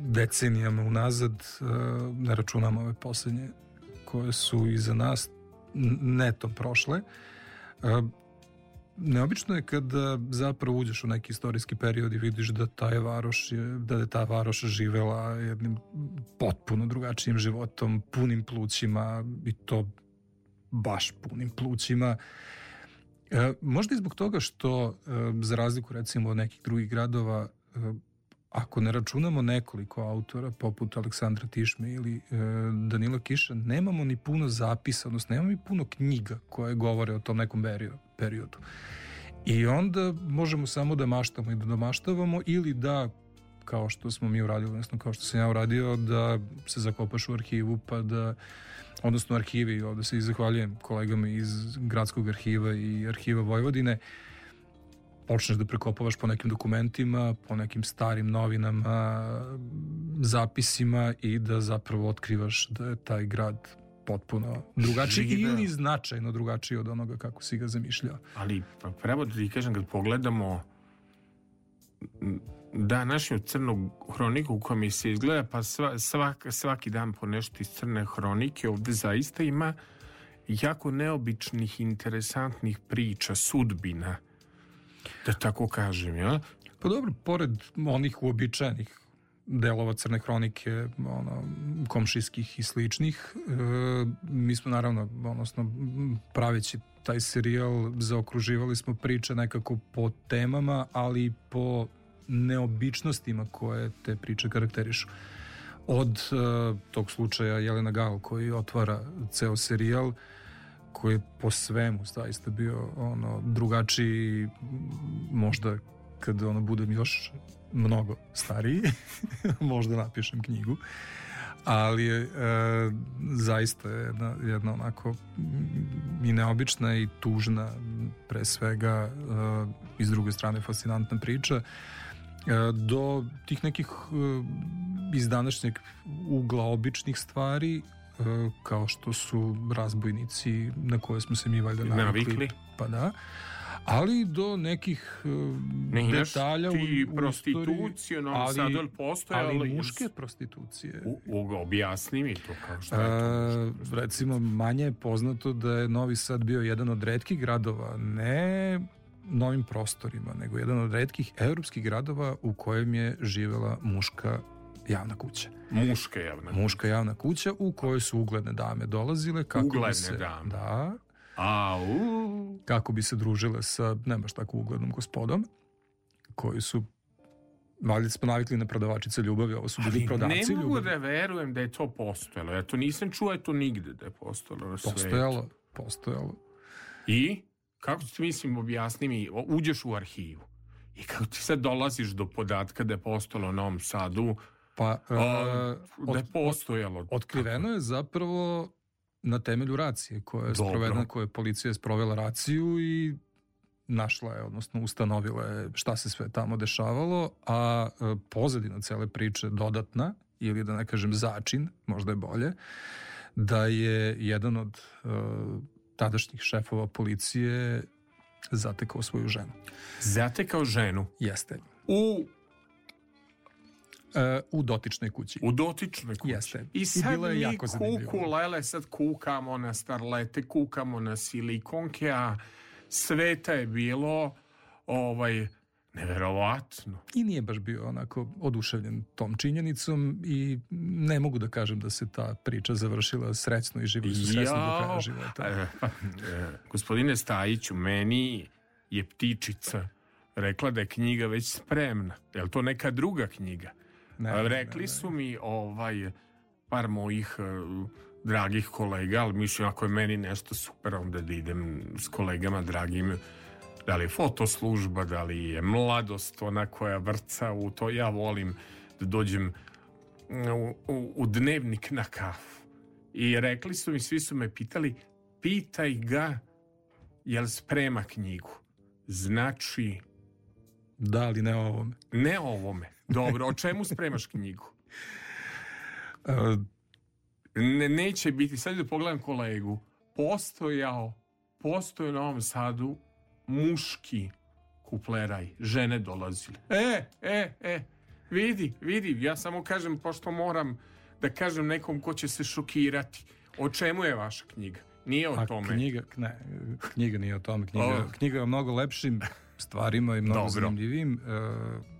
decenijama unazad e, ne računamo ove poslednje koje su iza nas netom prošle. E, neobično je kada zapravo uđeš u neki istorijski period i vidiš da ta je varoš je, da je ta varoš živela jednim potpuno drugačijim životom punim plućima i to baš punim plućima. Možda i zbog toga što za razliku recimo od nekih drugih gradova ako ne računamo nekoliko autora poput Aleksandra Tišme ili e, Danila Kiša, nemamo ni puno zapisa, odnosno nemamo ni puno knjiga koje govore o tom nekom perio- periodu. I onda možemo samo da maštamo i da domaštavamo ili da kao što smo mi uradili, odnosno kao što sam ja uradio, da se zakopaš u arhivu pa da odnosno arhivi, ovde se i zahvaljujem kolegama iz gradskog arhiva i arhiva Vojvodine, počneš da prekopavaš po nekim dokumentima, po nekim starim novinama, zapisima i da zapravo otkrivaš da je taj grad potpuno drugačiji Živeo. ili značajno drugačiji od onoga kako si ga zamišljao. Ali pa, pravo da ti kažem, kad pogledamo današnju crnu hroniku koja mi se izgleda, pa sva, svak, svaki dan po nešto iz crne hronike, ovde zaista ima jako neobičnih, interesantnih priča, sudbina, da tako kažem, ja? Pa dobro, pored onih uobičajenih delova Crne hronike, ono, komšijskih i sličnih, e, mi smo naravno, odnosno praveći taj serijal, zaokruživali smo priče nekako po temama, ali i po neobičnostima koje te priče karakterišu. Od e, tog slučaja Jelena Gal koji otvara ceo serijal, koji je po svemu zaista bio ono drugačiji možda kad ono budem još mnogo stariji možda napišem knjigu ali je e, zaista je jedna, jedna onako i neobična i tužna pre svega e, i s druge strane fascinantna priča e, do tih nekih e, iz današnjeg ugla običnih stvari kao što su razbojnici na koje smo se mi valjda navikli, Navikli. pa da ali do nekih e, Ne, detalja u, ti u istoriji, prostituciju, no ali- sad postoje, ali ali muške prostitucije U, u, objasni mi to kao šta je to. E, muška recimo manje je poznato da je Novi Sad bio jedan od redkih gradova ne novim prostorima, nego jedan od redkih evropskih gradova u kojem je živela muška javna kuća. Muška javna. Muška javna kuća u kojoj su ugledne dame dolazile kako Ugledne bi se, dame. Da, Au. kako bi se družile sa ne baš tako uglednom gospodom koji su valjda smo navikli na prodavačice ljubavi, ovo su bili Ali prodavci ne mogu ljubavi. da verujem da je to postojalo. Ja to nisam čuo, je to nigde da je postojalo na svetu. Postojalo, postojalo. I? Kako ti mislim, objasni mi, uđeš u arhivu i kako ti sad dolaziš do podatka da je postojalo u Novom Sadu Pa, A, e, da je postojalo. Otkriveno je zapravo na temelju racije koja je Dobro. sprovedena, koja je policija sprovela raciju i našla je, odnosno ustanovila je šta se sve tamo dešavalo, a e, pozadina cele priče dodatna, ili da ne kažem začin, možda je bolje, da je jedan od e, tadašnjih šefova policije zatekao svoju ženu. Zatekao ženu Jeste. u, U dotičnoj kući. u dotičnoj kući. Jeste. I I sad bilo je mi jako kuku, lele, sad kukamo na starlete, kukamo na silikonke, a sveta je bilo ovaj, neverovatno. I nije baš bio onako oduševljen tom činjenicom i ne mogu da kažem da se ta priča završila srećno i živjeli su srećno do kraja života. e, pa, e, gospodine Stajiću, meni je ptičica rekla da je knjiga već spremna. Je li to neka druga knjiga? Ne, Rekli ne. su mi ovaj par mojih e, dragih kolega, ali mislim ako je meni nešto super, onda da idem s kolegama dragim da li je fotoslužba, da li je mladost ona koja vrca u to. Ja volim da dođem u, u, u dnevnik na kafu. I rekli su mi, svi su me pitali, pitaj ga jel sprema knjigu. Znači, Da, ali ne ovome. ne ovome. Dobro, o čemu spremaš knjigu? E, Ne, neće biti, sad da pogledam kolegu, postojao, postoje u Novom Sadu muški kupleraj, žene dolazile. E, e, e, vidi, vidi, ja samo kažem, pošto moram da kažem nekom ko će se šokirati. O čemu je vaša knjiga? Nije o a tome. knjiga, ne, knjiga nije o tome. Knjiga, Oh. knjiga je o mnogo lepšim stvarima i mnogo Dobro. zanimljivijim. E,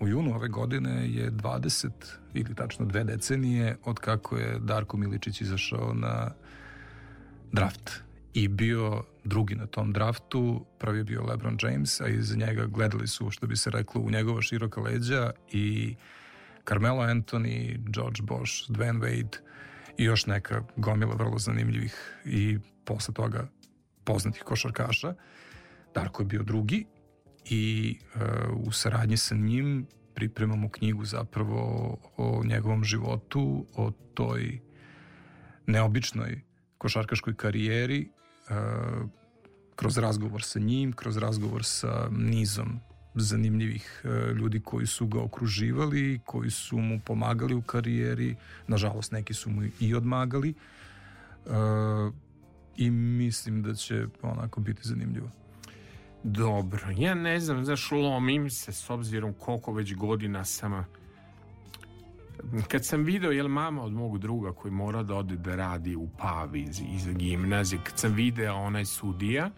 u junu ove godine je 20 ili tačno dve decenije od kako je Darko Miličić izašao na draft i bio drugi na tom draftu, prvi je bio LeBron James, a iza njega gledali su, što bi se reklo, u njegova široka leđa i Carmelo Anthony, George Bosch, Dwayne Wade i još neka gomila vrlo zanimljivih i posle toga poznatih košarkaša. Darko je bio drugi i e, u saradnji sa njim pripremamo knjigu zapravo o njegovom životu, o toj neobičnoj košarkaškoj karijeri, e, kroz razgovor sa njim, kroz razgovor sa nizom zanimljivih e, ljudi koji su ga okruživali, koji su mu pomagali u karijeri, nažalost neki su mu i odmagali i mislim da će onako biti zanimljivo. Dobro, ja ne znam, znaš, lomim se s obzirom koliko već godina sam kad sam video, jel mama od mog druga koji mora da ode da radi u Pavi iz, iz gimnazije, kad sam video onaj sudija,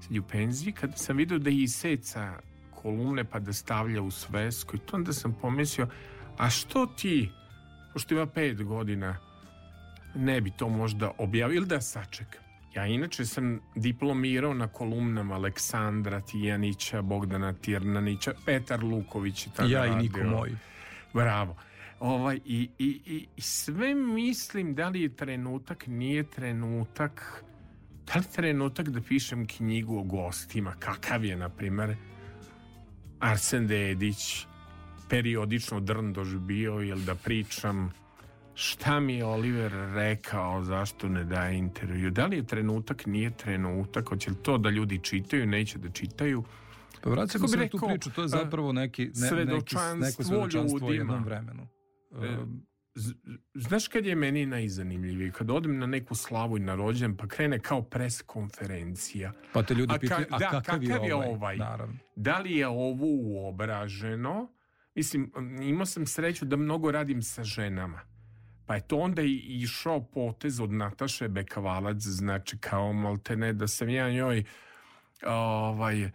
sad u penziji, kad sam video da iseca kolumne pa da stavlja u svesku i to onda sam pomislio, a što ti, pošto ima pet godina, ne bi to možda objavio ili da sačekam. Ja inače sam diplomirao na kolumnama Aleksandra Tijanića, Bogdana Tirnanića, Petar Luković je tada ja i niko moj. Bravo. Ovaj, i, i, i, I sve mislim da li je trenutak, nije trenutak, da li je trenutak da pišem knjigu o gostima, kakav je, na primer, Arsen Dedić, periodično Drndoš bio, ili da pričam šta mi je Oliver rekao, zašto ne daje intervju, da li je trenutak, nije trenutak, hoće li to da ljudi čitaju, neće da čitaju, Pa bi se na tu priču, to je zapravo neki, ne, neki, svedočanstvo neko svedočanstvo u jednom vremenu. E, Um, Znaš kad je meni najzanimljivije? Kad odem na neku slavu i na rođen, pa krene kao pres konferencija. pa te ljudi A ka- pitaju, a da, kakav, kakav je je ovaj? ovaj? Naravno. Da li je ovo uobraženo? Mislim, imao sam sreću da mnogo radim sa ženama. Pa je to onda i išao potez od Nataše Bekavalac, znači kao maltene da sam ja njoj ovaj,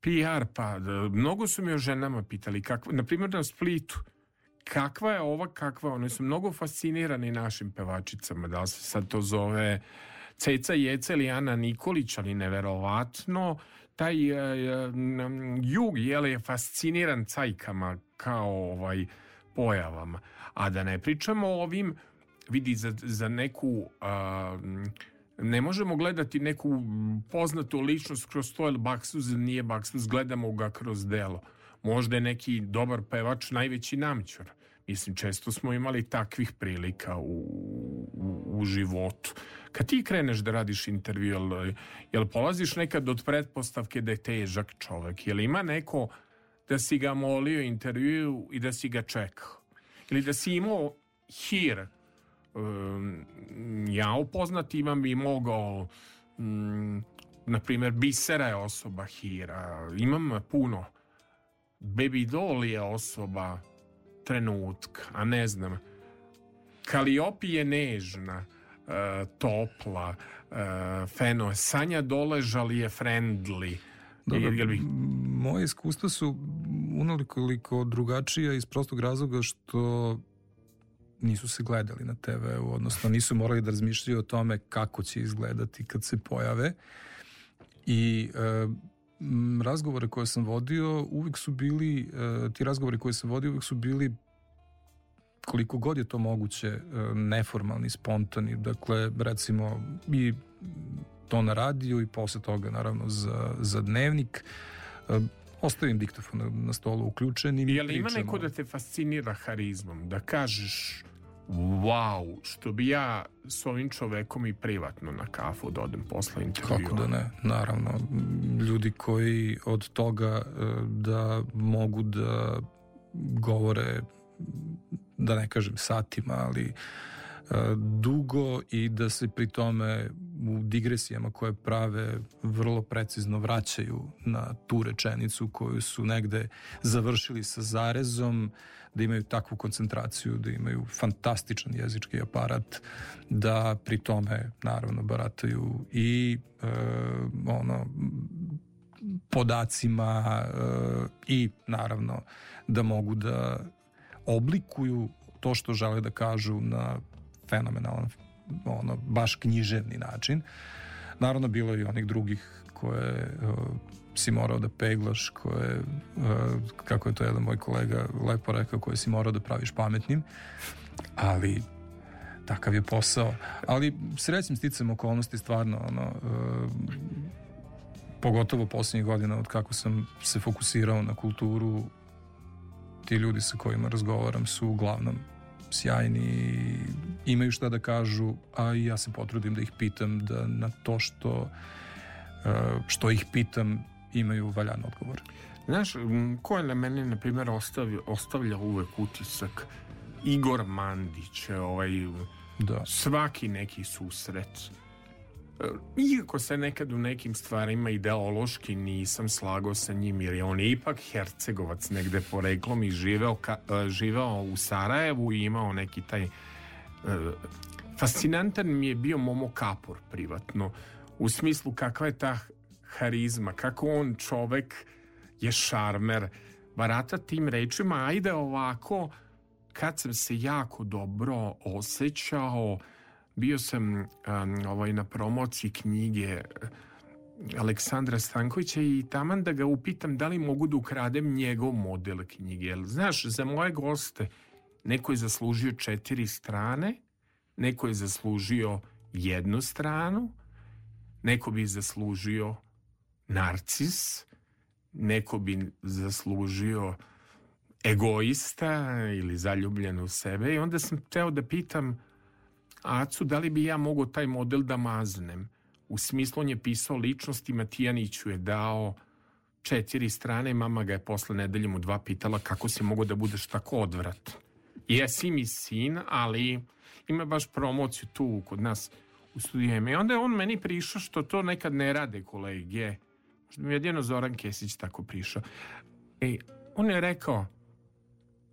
PR, pa da, mnogo su mi o ženama pitali, kakva, na primjer na Splitu, kakva je ova, kakva je, one su mnogo fascinirani našim pevačicama, da se sad to zove Ceca Jeca ili Ana Nikolić, ali neverovatno, taj e, m, jug jele, je fasciniran cajkama kao ovaj pojavama. A da ne pričamo o ovim, vidi, za, za neku... a, ne možemo gledati neku poznatu ličnost kroz to, jer Baksuz nije Baksuz, gledamo ga kroz delo. Možda je neki dobar pevač najveći namćor. Mislim, često smo imali takvih prilika u, u, u životu. Kad ti kreneš da radiš intervju, jel, jel polaziš nekad od pretpostavke da je težak čovek? Jel ima neko da si ga molio intervju i da si ga čekao? Ili da si imao hir? Um, ja upoznat imam i mogao um, na primjer Bisera je osoba hira. Imam puno. Baby Doll je osoba trenutka, a ne znam. Kaliopi je nežna uh, topla uh, Feno, Sanja Doležal je friendly. Dobro, Jel bi- moje iskustva su unoliko drugačija iz prostog razloga što nisu se gledali na TV-u, odnosno nisu morali da razmišljaju o tome kako će izgledati kad se pojave. I e, razgovore koje sam vodio uvijek su bili, e, ti razgovori koje sam vodio uvijek su bili koliko god je to moguće e, neformalni, spontani, dakle recimo i to na radiju i posle toga naravno za, za dnevnik E, ostavim diktofon na, na stolu uključen i Jel ima neko da te fascinira harizmom, da kažeš wow, što bi ja s ovim čovekom i privatno na kafu da odem posle intervjua. Kako da ne, naravno. Ljudi koji od toga e, da mogu da govore, da ne kažem satima, ali dugo i da se pri tome u digresijama koje prave vrlo precizno vraćaju na tu rečenicu koju su negde završili sa zarezom, da imaju takvu koncentraciju, da imaju fantastičan jezički aparat, da pri tome naravno barataju i e, ono podacima e, i naravno da mogu da oblikuju to što žele da kažu na fenomenalan ono, baš književni način. Naravno, bilo je i onih drugih koje uh, si morao da peglaš, koje, uh, kako je to jedan moj kolega lepo rekao, koje si morao da praviš pametnim, ali takav je posao. Ali srećnim sticam okolnosti stvarno, ono, uh, pogotovo posljednjih godina od kako sam se fokusirao na kulturu ti ljudi sa kojima razgovaram su uglavnom sjajni imaju šta da kažu a i ja se potrudim da ih pitam da na to što uh, što ih pitam imaju valjan odgovor Znaš, ko je na mene, na primjer, ostavio, ostavlja uvek utisak Igor Mandić, ovaj, da. svaki neki susret. Iako se nekad u nekim stvarima ideološki nisam slagao sa njim, jer je on ipak hercegovac negde poreklom i živeo, ka, e, živeo u Sarajevu i imao neki taj... e, fascinantan mi je bio Momo Kapor privatno, u smislu kakva je ta harizma, kako on čovek je šarmer, barata tim rečima, ajde ovako, kad sam se jako dobro osjećao, bio sam um, ovaj, na promociji knjige Aleksandra Stankovića i taman da ga upitam da li mogu da ukradem njegov model knjige. Jer, znaš, za moje goste neko je zaslužio četiri strane, neko je zaslužio jednu stranu, neko bi zaslužio narcis, neko bi zaslužio egoista ili zaljubljen u sebe i onda sam teo da pitam Acu da li bi ja mogao taj model da maznem. U smislu on je pisao ličnosti, Matijaniću je dao četiri strane, mama ga je posle nedeljom u dva pitala kako si mogao da budeš tako odvrat. Jesi mi sin, ali ima baš promociju tu kod nas u studijema. I onda je on meni prišao što to nekad ne rade kolege. Možda mi je jedino Zoran Kesić tako prišao. Ej, on je rekao,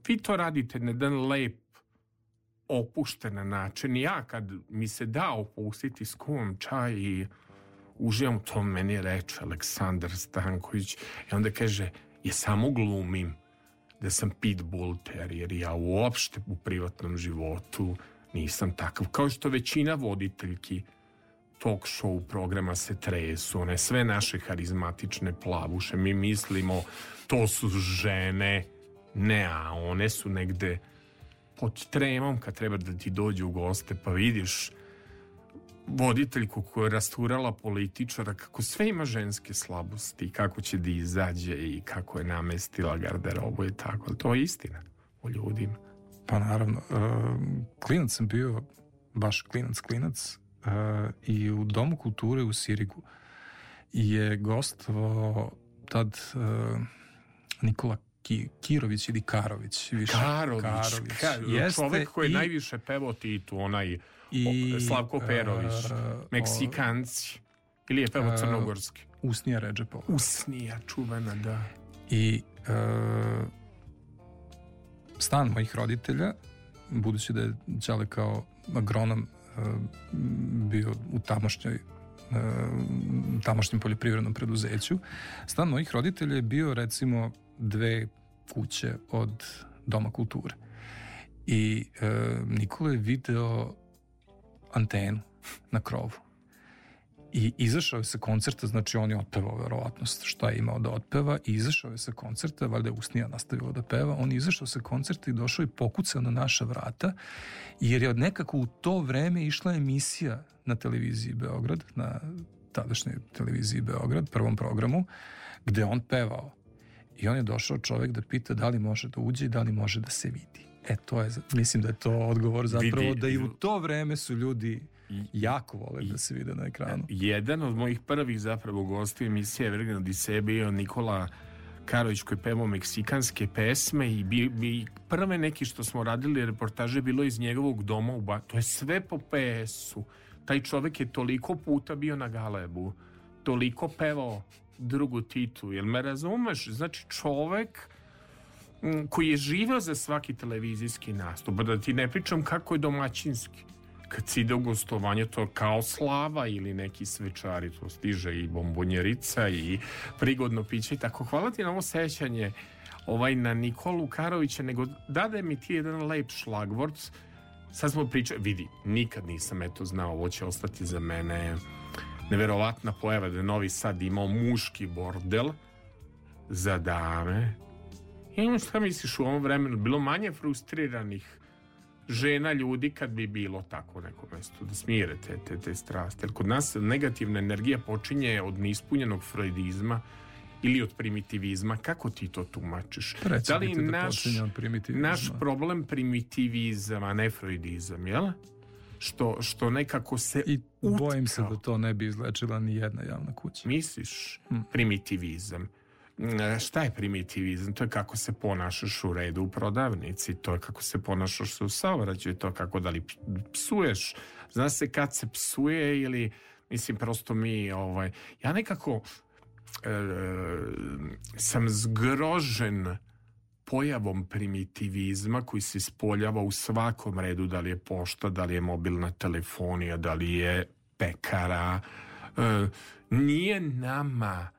vi to radite na jedan lep, opušten način. Ja kad mi se da opustiti s kumom čaj i uživam to, meni reče Aleksandar Stanković i onda kaže, je samo glumim da sam pitbull terrier, ja uopšte u privatnom životu nisam takav, kao što većina voditeljki talk show programa se tresu, one sve naše harizmatične plavuše, mi mislimo to su žene, ne, a one su negde pod tremom kad treba da ti dođe u goste, pa vidiš voditeljku koja je rasturala političara, kako sve ima ženske slabosti, kako će da izađe i kako je namestila garderobu i tako, ali to je istina o ljudima. Pa naravno. Uh, klinac sam bio, baš klinac, klinac, uh, i u Domu kulture u Sirigu je gostovao tad uh, Nikola Ki, Kirović ili Karović. Više. Karović, Karović. Ka, Jeste čovek koji je i- najviše pevao Titu, onaj I, o, Slavko Perović, uh, Meksikanci. Ili je pevao Uh, crnogorski? Usnija Redžepova. Usnija, čuvena, da. I e, stan mojih roditelja, budući da je Đale kao agronom e, bio u tamošnjoj e, tamošnjem poljoprivrednom preduzeću, stan mojih roditelja je bio recimo dve kuće od Doma kulture. I e, Nikola je video antenu na krovu. I izašao je sa koncerta, znači on je otpevao verovatno šta je imao da otpeva i izašao je sa koncerta, valjda je Usnija nastavila da peva, on je izašao sa koncerta i došao i pokucao na naša vrata, jer je od nekako u to vreme išla emisija na televiziji Beograd, na tadašnjoj televiziji Beograd, prvom programu, gde on pevao. I on je došao čovek da pita da li može da uđe i da li može da se vidi. E, to je, mislim da je to odgovor zapravo Vidi- da i u to vreme su ljudi jako vole da se vide na ekranu. Jedan od mojih prvih zapravo gostiju emisije Evergreen Odiseje bio Nikola Karović koji pevao meksikanske pesme i bi, bi prve neki što smo radili reportaže bilo iz njegovog doma u ba... to je sve po PS-u taj čovek je toliko puta bio na Galebu toliko pevao drugu titu jel me razumeš? Znači čovek koji je živao za svaki televizijski nastup da ti ne pričam kako je domaćinski. Kad si ide u gostovanje to je kao slava ili neki svečari to stiže i bombonjerica i prigodno piće i tako. Hvala ti na ovo sećanje ovaj na Nikolu Karovića nego dade mi ti jedan lep šlagvort. Sad smo pričali vidi nikad nisam eto znao ovo će ostati za mene neverovatna pojava da je Novi Sad imao muški bordel za dame i ono šta misliš u ovom vremenu bilo manje frustriranih žena ljudi kad bi bilo tako neko mesto da smire te, te, te strasti. Jer kod nas negativna energija počinje od neispunjenog freudizma ili od primitivizma. Kako ti to tumačiš? Da li ti da naš, primitivizma. naš problem primitivizam, a ne freudizam, jel? Što, što nekako se I bojim se utkao. da to ne bi izlečila ni jedna javna kuća. Misliš Hmm. primitivizam? Mm, Šta je primitivizam? To je kako se ponašaš u redu u prodavnici, to je kako se ponašaš u saobraćaju, to je kako da li psuješ. Zna se kad se psuje ili, mislim, prosto mi, ovaj, ja nekako e, sam zgrožen pojavom primitivizma koji se ispoljava u svakom redu, da li je pošta, da li je mobilna telefonija, da li je pekara. E, nije nama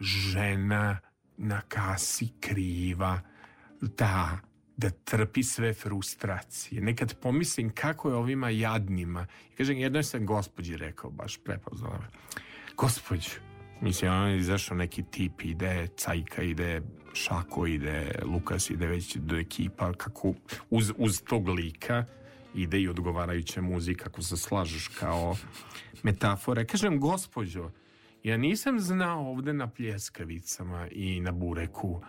žena na kasi kriva da da trpi sve frustracije. Nekad pomislim kako je ovima jadnima. I kažem, jednoj sam gospođi rekao, baš prepoznala me. Gospođu, mislim, on je izašao neki tip, ide Cajka, ide Šako, ide Lukas, ide već do ekipa, kako uz, uz tog lika ide i odgovarajuća muzika, kako se slažeš kao metafore. Kažem, gospođo, ja nisam znao ovde na pljeskavicama i na bureku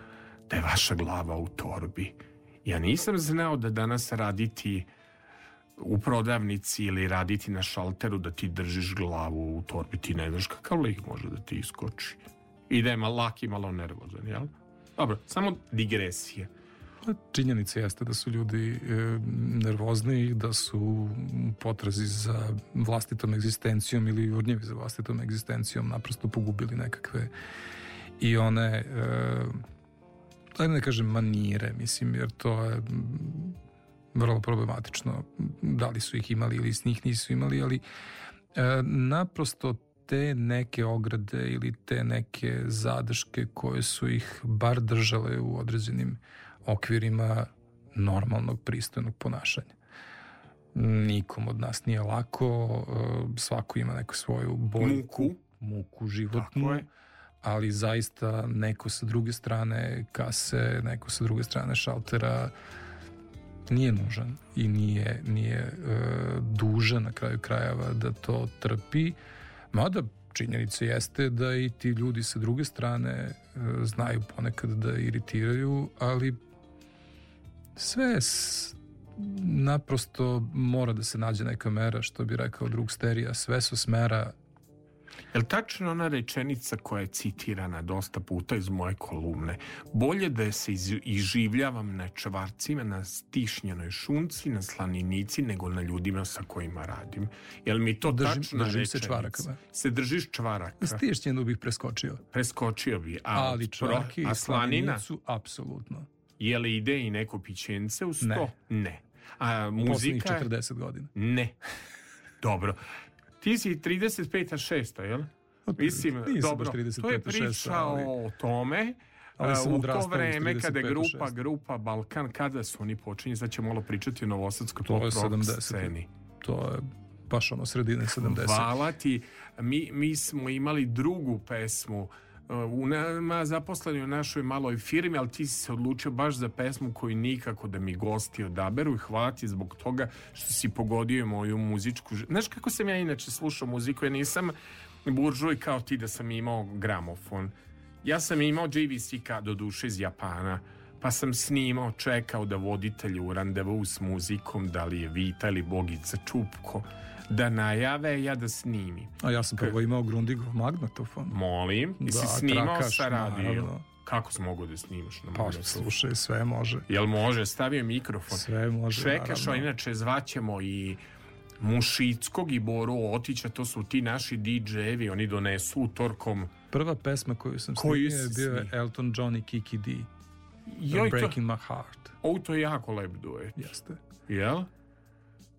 da je vaša glava u torbi. Ja nisam znao da danas raditi u prodavnici ili raditi na šalteru da ti držiš glavu u torbi. Ti ne znaš kakav lik može da ti iskoči. I da je mal laki malo nervozan, jel? Dobro, samo digresija. Pa, Činjenica jeste da su ljudi e, nervozni, da su potrazi za vlastitom egzistencijom ili urnjevi za vlastitom egzistencijom naprosto pogubili nekakve i one e, ajde ne kažem manire, mislim, jer to je vrlo problematično da li su ih imali ili s njih nisu imali, ali e, naprosto te neke ograde ili te neke zadrške koje su ih bar držale u određenim okvirima normalnog pristojnog ponašanja. Nikom od nas nije lako, e, svako ima neku svoju boljku, Muku. muku životnu, ali zaista neko sa druge strane kase, neko sa druge strane šaltera nije nužan i nije, nije e, dužan na kraju krajeva da to trpi, mada činjenica jeste da i ti ljudi sa druge strane e, znaju ponekad da iritiraju, ali sve naprosto mora da se nađe neka mera, što bi rekao drug Sterija, sve su smera Jel tačno ona rečenica koja je citirana dosta puta iz moje kolumne? Bolje da se iz, iživljavam na čvarcima, na stišnjenoj šunci, na slaninici, nego na ljudima sa kojima radim. Jel mi to Držim- tačna držim se rečenica? čvarakama. Se držiš čvaraka? stišnjenu bih preskočio. Preskočio bi. A, Ali čvarke a i slanina? slaninicu, apsolutno. Je li ide i neko pićence uz Ne. to? Ne. A Poslednjih muzika? 40 godina. Ne. Dobro. Ti si 35. šesta, jel? Mislim, nisam dobro, baš 35., to je priča ali- o tome Ali sam u to vreme kada je 35., grupa, grupa Balkan, kada su oni počinjeni, sad ćemo malo pričati o novosadskoj To je pop rock 70. sceni. To je baš ono sredine 70. Hvala ti. Mi, mi smo imali drugu pesmu u nama zaposleni u našoj maloj firmi, ali ti si se odlučio baš za pesmu koju nikako da mi gosti odaberu i hvala ti zbog toga što si pogodio moju muzičku... Znaš kako sam ja inače slušao muziku? Ja nisam buržuj kao ti da sam imao gramofon. Ja sam imao JVC-ka do duše iz Japana, pa sam snimao, čekao da voditelj u randevu s muzikom, da li je Vita ili Bogica Čupko, da najave, ja da snimim. A ja sam prvo imao Grundigov magnetofon. Molim, i si Da, snimao trakaš, sa radio. naravno. Kako si mogao da snimaš na Pa slušaj, sve može. Jel može? Stavio mikrofon. Sve može, Švekašo, naravno. inače zvaćemo i Mušickog i Boru Otića, to su ti naši DJ-evi, oni donesu utorkom. Prva pesma koju sam Koju snimio je bio je snimio? Elton John i Kiki D. Joj, to, Breaking My Heart. ovo to je jako lep duet. Jeste. Jel?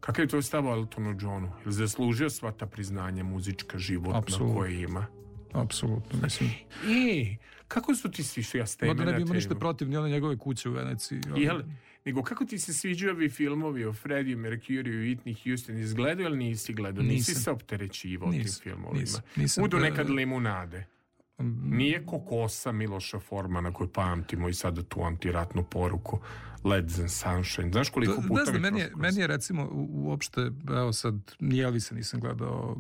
Kakav je to stav o Eltonu Johnu? Jel zaslužio sva ta priznanja muzička životna Apsolutno. koje ima? Apsolutno, mislim. I, kako su ti svi ja s Ma da ne bi imao ništa protiv ni one njegove kuće u Veneciji. ono. Jel? Nego kako ti se sviđaju ovi filmovi o Freddie Mercury i Whitney Houston? Izgledao ili nisi gledao? Nisi se opterećivao tim Nisam, filmovima? nisam, nisam. Budu E, nekad limunade. Nije kokosa Miloša Formana koju pamtimo i sada tu antiratnu poruku Leds and Sunshine. Znaš koliko Da, puta ne znam, mi meni je, meni je recimo uopšte, evo sad, ni Elvisa nisam gledao,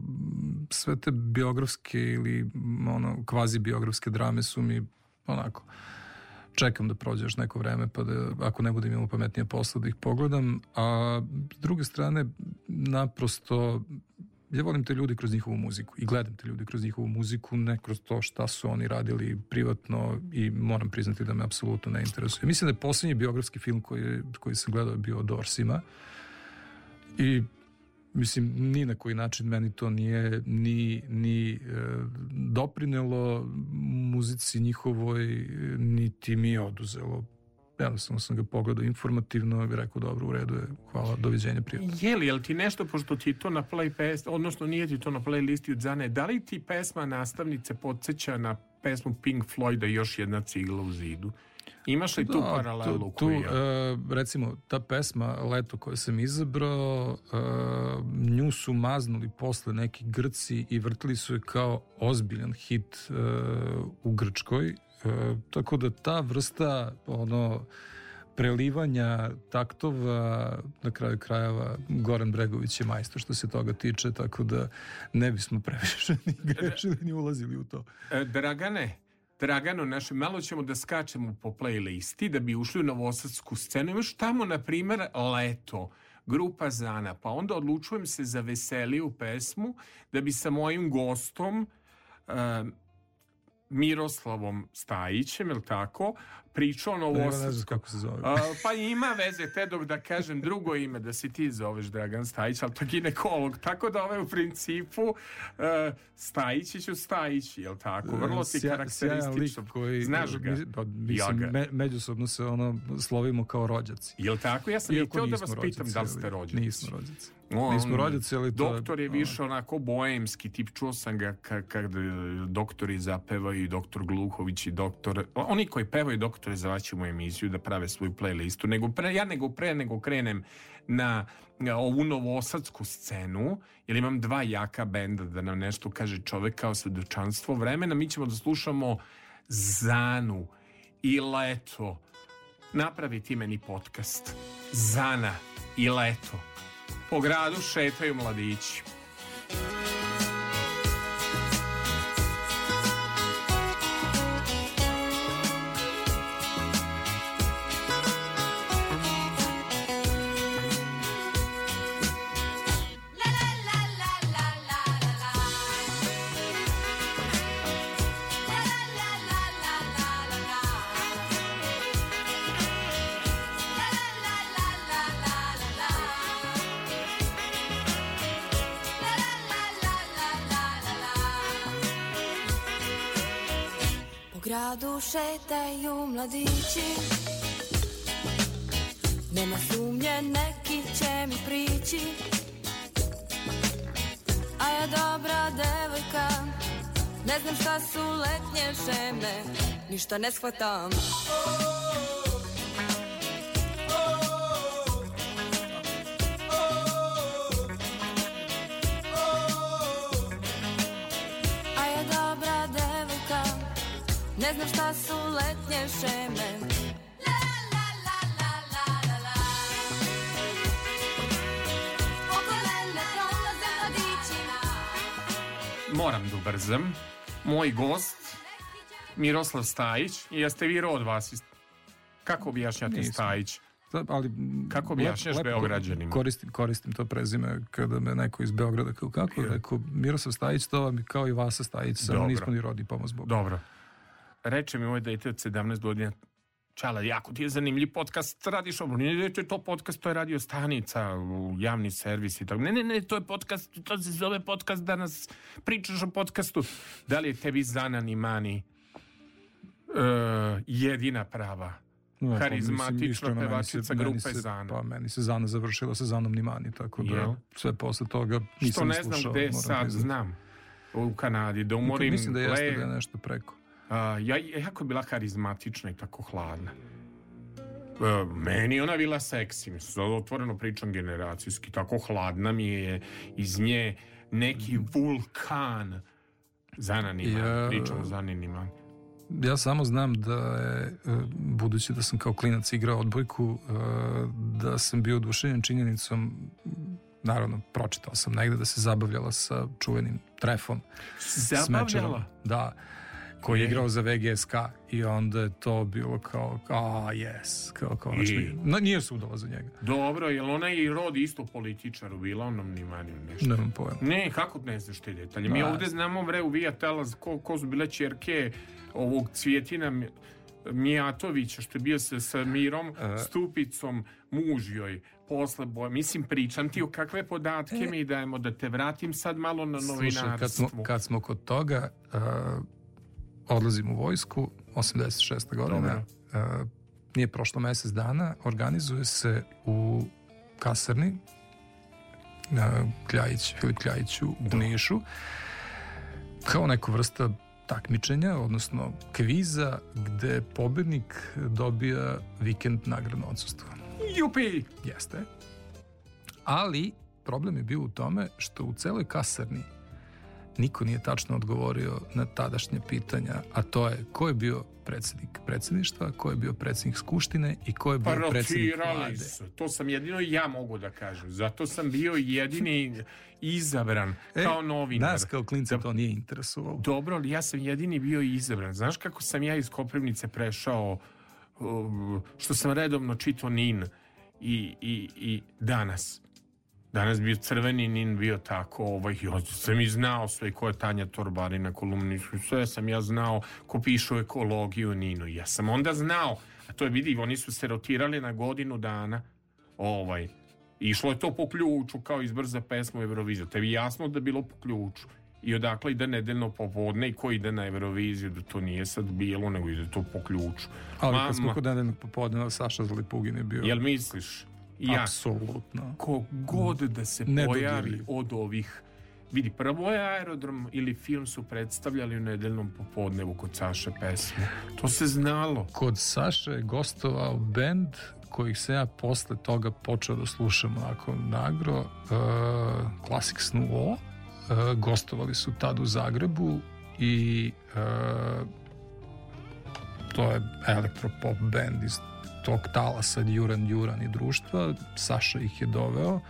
sve te biografske ili ono, kvazi biografske drame su mi onako, čekam da prođe još neko vreme, pa da ako ne budem imao pametnije posla da ih pogledam, a s druge strane, naprosto, ja volim te ljude kroz njihovu muziku i gledam te ljude kroz njihovu muziku, ne kroz to šta su oni radili privatno i moram priznati da me apsolutno ne interesuje. Mislim da je posljednji biografski film koji, koji sam gledao bio o Dorsima i mislim ni na koji način meni to nije ni, ni e, doprinelo muzici njihovoj niti mi je oduzelo jednostavno sam ga pogledao informativno i rekao dobro u redu je, hvala, doviđenja prijatno. Je li, jel ti nešto, pošto ti to na play pes, odnosno nije ti to na playlisti od Zane, da li ti pesma nastavnice podsjeća na pesmu Pink Floyda još jedna cigla u zidu? Imaš li tu Da, paralelu tu, tu, ja... e, recimo, ta pesma Leto koju sam izabrao, e, nju su maznuli posle neki Grci i vrtili su je kao ozbiljan hit e, u Grčkoj. E, tako da ta vrsta ono prelivanja taktova na kraju krajeva Goran Bregović je majstor što se toga tiče tako da ne bismo previše ni grešili ni ulazili u to. E, Dragane, Dragano, naše, malo ćemo da skačemo po playlisti da bi ušli u novosadsku scenu. Imaš tamo, na primer, Leto, grupa Zana, pa onda odlučujem se za veseliju pesmu da bi sa mojim gostom e, Miroslavom Stajićem, je tako, pričao o Ne, ne znam novosadskom. kako se zove. A, pa ima veze te dok da kažem drugo ime da se ti zoveš Dragan Stajić, ali to je ginekolog, tako da ovaj u principu uh, Stajićiću Stajić, jel tako? Vrlo sjajan karakteristično. koji, Znaš ga? mi- Pa, mislim, Ja me- međusobno se ono slovimo kao rođaci. Jel tako? Ja sam i htio da vas pitam da li ste rođaci. Nismo rođaci. On- Nismo rođaci, ali to Doktor je više onako boemski tip, čuo sam ga ka- kad e, doktori zapevaju i doktor Gluhović i doktor, oni koji pevaju doktore zavaću mu emisiju da prave svoju playlistu, nego pre, ja nego pre nego krenem na ovu novosadsku scenu, jer imam dva jaka benda da nam nešto kaže čovek kao svedočanstvo vremena, mi ćemo da slušamo Zanu i Leto. Napravi ti meni podcast. Zana i Leto. Po gradu šetaju mladići. Šetaju mladići. Nema sumnje, neki će mi prići. A ja dobra devojka Ne znam šta su letnje šeme Ništa ne shvatam Ne znam šta su letnje šeme Moram da ubrzam. Moj gost, Miroslav Stajić, jeste vi rod vas? iz- Kako objašnjate Nisam. Stajić? Da, ali Kako objašnjaš Beograđanima? Koristim, koristim to prezime kada me neko iz Beograda kao kako je rekao Miroslav Stajić, to vam je kao i Vasa Stajić, samo nismo ni rodi pomoz Bog. Dobro. Reče mi ovo dete od 17 godina, Čala, jako ti je zanimljiv podcast, radiš ovo. Ne, to je to podcast, to je radio stanica, u javni servis i tako. Ne, ne, ne, to je podcast, to se zove podcast, danas pričaš o podcastu. Da li je tebi Zanan Imani e, jedina prava? No, pa, meni pevačica grupe se- Zana. Pa meni se Zana završila sa Zanom Nimani, tako da Jel? sve posle toga nisam Što ne znam slušao, gde sad, znam. U Kanadi, da umorim Mislim da jeste le- da je nešto preko. Ja, jako je bila harizmatična i tako hladna. E, meni ona bila seksi, mislim, sad otvoreno pričam generacijski, tako hladna mi je iz nje neki vulkan zananima, Ja- pričam o zananima. Ja samo znam da je, e, budući da sam kao klinac igrao odbojku, e, da sam bio oduševljen činjenicom, naravno, pročitao sam negde da se zabavljala sa čuvenim trefom. Zabavljala? Smečerom. Da, koji je igrao za VGSK i onda je to bilo kao, a yes, kao konačno. I- No, nije se udala za njega. Dobro, jel ona je i rod isto političar bila onom nimanju nešto? Nemam pojma. Ne, kako ne znaš te detalje? Mi Ma, ovde znamo bre u Vijatela ko, ko su bile čerke ovog Cvjetina Mi- Mijatovića što je bio sa, sa Mirom E. Stupicom muž joj posle boja. Mislim, pričam ti o kakve podatke mi dajemo da te vratim sad malo na Slušaj, kad smo, kad smo kod toga, uh, odlazim u vojsku, 86. godina, uh, nije prošlo mesec dana, organizuje se u kasarni na Kljajić, Filip Kljajiću u Nišu, kao neka vrsta takmičenja, odnosno kviza, gde pobednik dobija vikend nagradno odsustvo. Jupi! Jeste. Ali problem je bio u tome što u celoj kasarni niko nije tačno odgovorio na tadašnje pitanja, a to je ko je bio predsednik predsedništva, ko je bio predsednik Skuštine i ko je bio predsednik vlade. su. To sam jedino ja mogu da kažem. Zato sam bio jedini izabran E, kao novinar. Nas kao klinca to nije interesovalo. Dobro, ali ja sam jedini bio izabran. Znaš kako sam ja iz Koprivnice prešao, um, što sam redovno čitao NIN i, i, i danas. Danas bio crveni NIN, bio tako, ovaj, ja sam i znao sve ko je Tanja Torbarina, kolumnistu, sve sam ja znao ko piše ekologiju NINu. Ja sam onda znao, a to je vidi, oni su se rotirali na godinu dana, ovaj, Išlo je to po ključu kao izbor za pesmu Euroviziju. Tebi jasno da je bilo po ključu. I odakle ide nedeljno popodne i ko ide na Euroviziju, da to nije sad bilo, nego ide to po ključu. Ali Ma- kad smo kod nedeljnog popodneva, Saša Zalipugin je bio Jel misliš? Ja, apsolutno. ko god da se pojavi od ovih Vidi, prvo je aerodrom ili film su predstavljali u nedeljnom popodnevu kod Saše pesmu. To se znalo. Kod Saše je gostovao bend kojih se ja posle toga počeo da slušam onako nagro, uh, Classic Snuo, uh, gostovali su tad u Zagrebu i uh, to je elektropop band iz tog talasa Juran Juran i društva. Saša ih je doveo.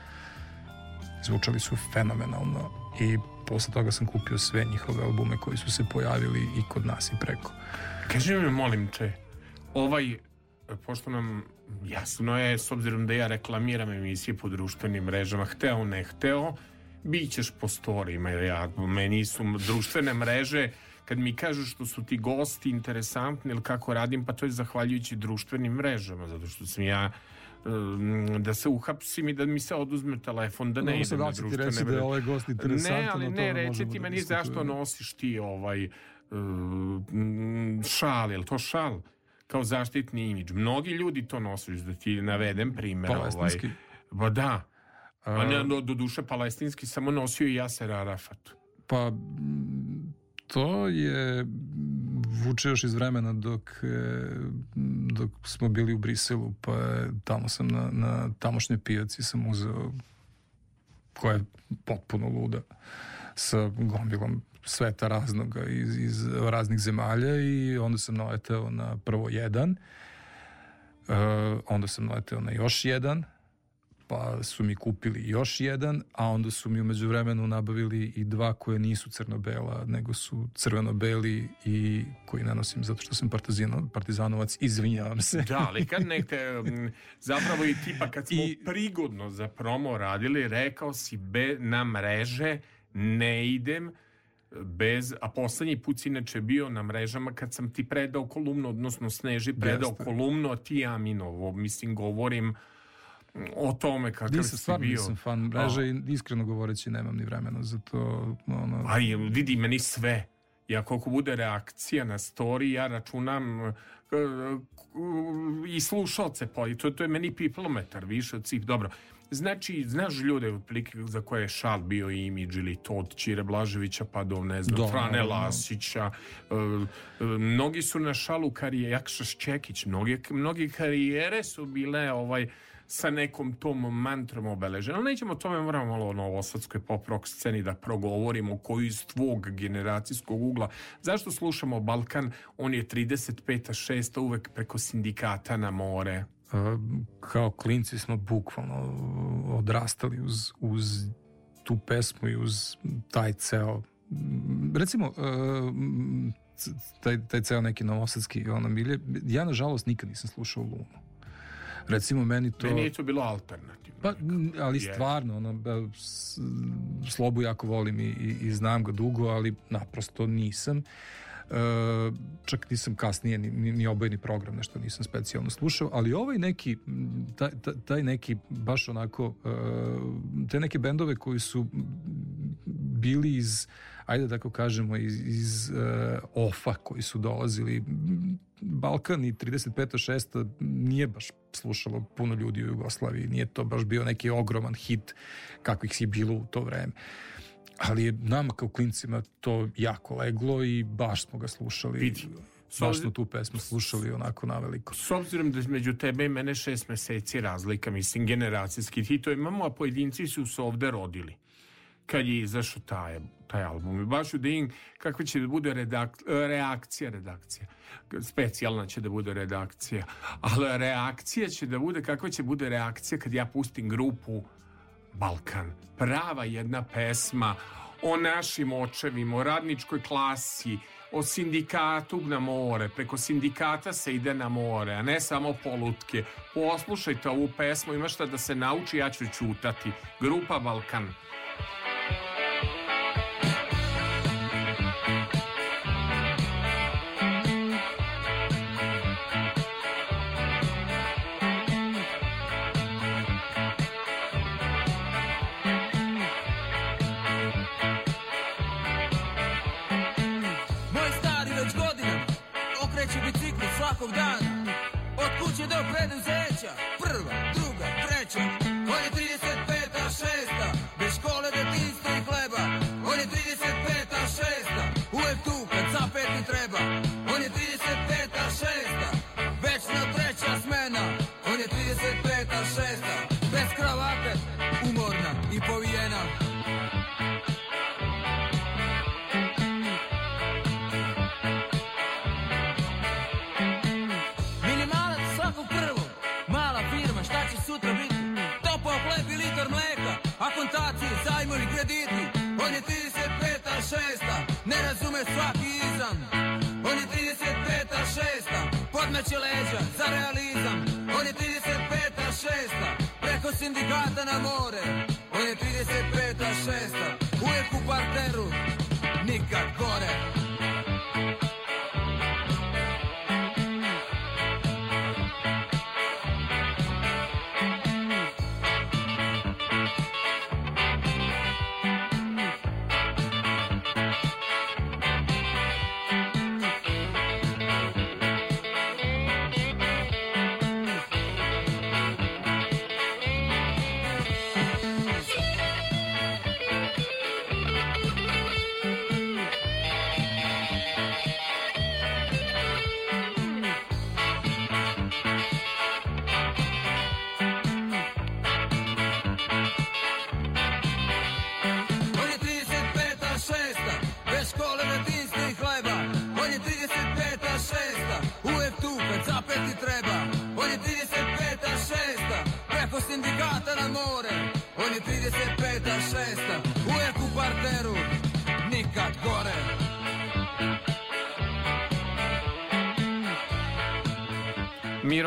Zvučali su fenomenalno i posle toga sam kupio sve njihove albume koji su se pojavili i kod nas i preko. Kaži mi, molim te, ovaj, pošto nam jasno je, s obzirom da ja reklamiram emisije po društvenim mrežama, hteo ne hteo, bit ćeš po storijima, ja, meni su društvene mreže, kad mi kažu što su ti gosti interesantni ili kako radim, pa to je zahvaljujući društvenim mrežama, zato što sam ja da se uhapsim i da mi se oduzme telefon, da ne idem da na društvene reći da je mreže. ovaj gost interesantan, Ne, ali ne, možemo ti da meni zašto nosiš ti ovaj šal, je li to šal? Kao zaštitni imidž. Mnogi ljudi to nose, da ti navedem primjer. Palestinski? Ovaj. Ba da. A ne, do, do duše palestinski samo nosio i Jaser Arafat. Pa to je vuče još iz vremena dok, e, dok smo bili u Briselu, pa tamo sam na, na tamošnjoj pijaci sam uzeo koja je potpuno luda sa gomilom sveta raznoga iz, iz raznih zemalja i onda sam naleteo na prvo jedan e, onda sam naleteo na još jedan pa su mi kupili još jedan, a onda su mi umeđu vremenu nabavili i dva koje nisu crno-bela, nego su crveno-beli i koji ne nosim zato što sam partizano, partizanovac, izvinjavam se. Da, ali kad nekte, m, zapravo i tipa kad smo I- prigodno za promo radili, rekao si be, na mreže ne idem bez, a poslednji put si inače bio na mrežama kad sam ti predao kolumnu, odnosno Sneži predao Jeste. kolumnu, a ti Aminovo, mislim, govorim o tome kakav Nisam, si bio. nisam fan mreže i iskreno govoreći nemam ni vremena za to. Ono, A je, vidi meni sve. Ja koliko bude reakcija na story, ja računam e, i slušalce po, i to, to je meni piplometar više od svih. Dobro, znači, znaš ljude otprilike za koje je šal bio imidž ili to od Čire Blaževića pa do, ne znam, Da, Frane naravno. Lasića. e, e, mnogi su na šalu karijere, Jakša Čekić, mnogi, mnogi karijere su bile ovaj sa nekom tom mantrom obeležene. Ali nećemo o tome, moramo malo o novosadskoj pop rock sceni da progovorimo koju iz tvog generacijskog ugla. Zašto slušamo Balkan? On je 35. 6. uvek preko sindikata na more. kao klinci smo bukvalno odrastali uz, uz tu pesmu i uz taj ceo recimo e, taj, taj ceo neki novosadski ono milje, ja nažalost nikad nisam slušao Lunu recimo meni to Meni je to bilo alternativno. Pa, ali Je. stvarno, ono, Slobu jako volim i, i, i znam ga dugo, ali naprosto nisam. E, čak nisam kasnije ni, ni, ni obojni program nešto nisam specijalno slušao, ali ovaj neki taj, taj, neki baš onako e, te neke bendove koji su bili iz ajde da tako kažemo iz, iz e, ofa koji su dolazili Balkan i 35. 6. nije baš slušalo puno ljudi u Jugoslaviji, nije to baš bio neki ogroman hit kakvih si bilo u to vreme. Ali je nama kao klincima to jako leglo i baš smo ga slušali. Vidi. Baš smo tu pesmu slušali onako naveliko. S obzirom da između tebe i mene šest meseci razlika, mislim, generacijski ti to imamo, a pojedinci su se ovde rodili kad je izašao taj, taj album. I baš da im kakva će da bude redak, reakcija, redakcija. Specijalna će da bude redakcija. Ali reakcija će da bude, kakva će bude reakcija kad ja pustim grupu Balkan. Prava jedna pesma o našim očevima, o radničkoj klasi, o sindikatu na more. Preko sindikata se ide na more, a ne samo polutke. Poslušajte ovu pesmu, ima šta da se nauči, ja ću čutati. Grupa Balkan.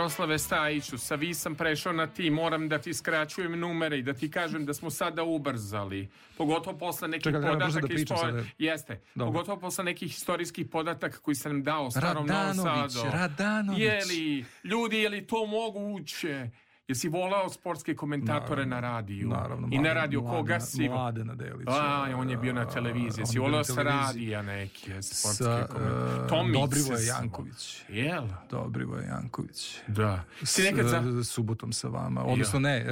Miroslave Stajiću, sa vi sam prešao na ti, moram da ti skraćujem numere i da ti kažem da smo sada ubrzali. Pogotovo posle nekih Čekaj, da podataka da sada. Jeste. Dobro. Pogotovo posle nekih historijskih podataka koji sam dao starom Novom Radanović, Sadu. Radanović. Je li, ljudi, je li to moguće? Jesi volao sportske komentatore na radiju? Naravno, I na Mladen- radio koga si? Mladena Delića. A, on je bio na televiziji. On Si je bio na volao sa televiziji. radija neke sportske Sa komentatore. Tomić Dobrivoje Janković. Jel? Dobrivoje Janković. Da. Si nekad za... e, subotom sa vama. Odnosno ne, Ja,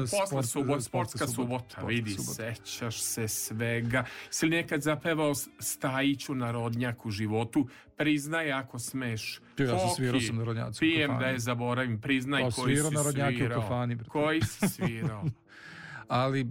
posle sport- subot, sportska subota, vidi, subota. sećaš se svega. Si li nekad zapevao Stajiću narodnjak u životu? Priznaj ako smeš. Ja sam svirao sam narodnjaci u Pijem da je zaboravim, priznaj Pa, koji svirao si narodnjake u svirao. kafani. Koji si svirao? Ali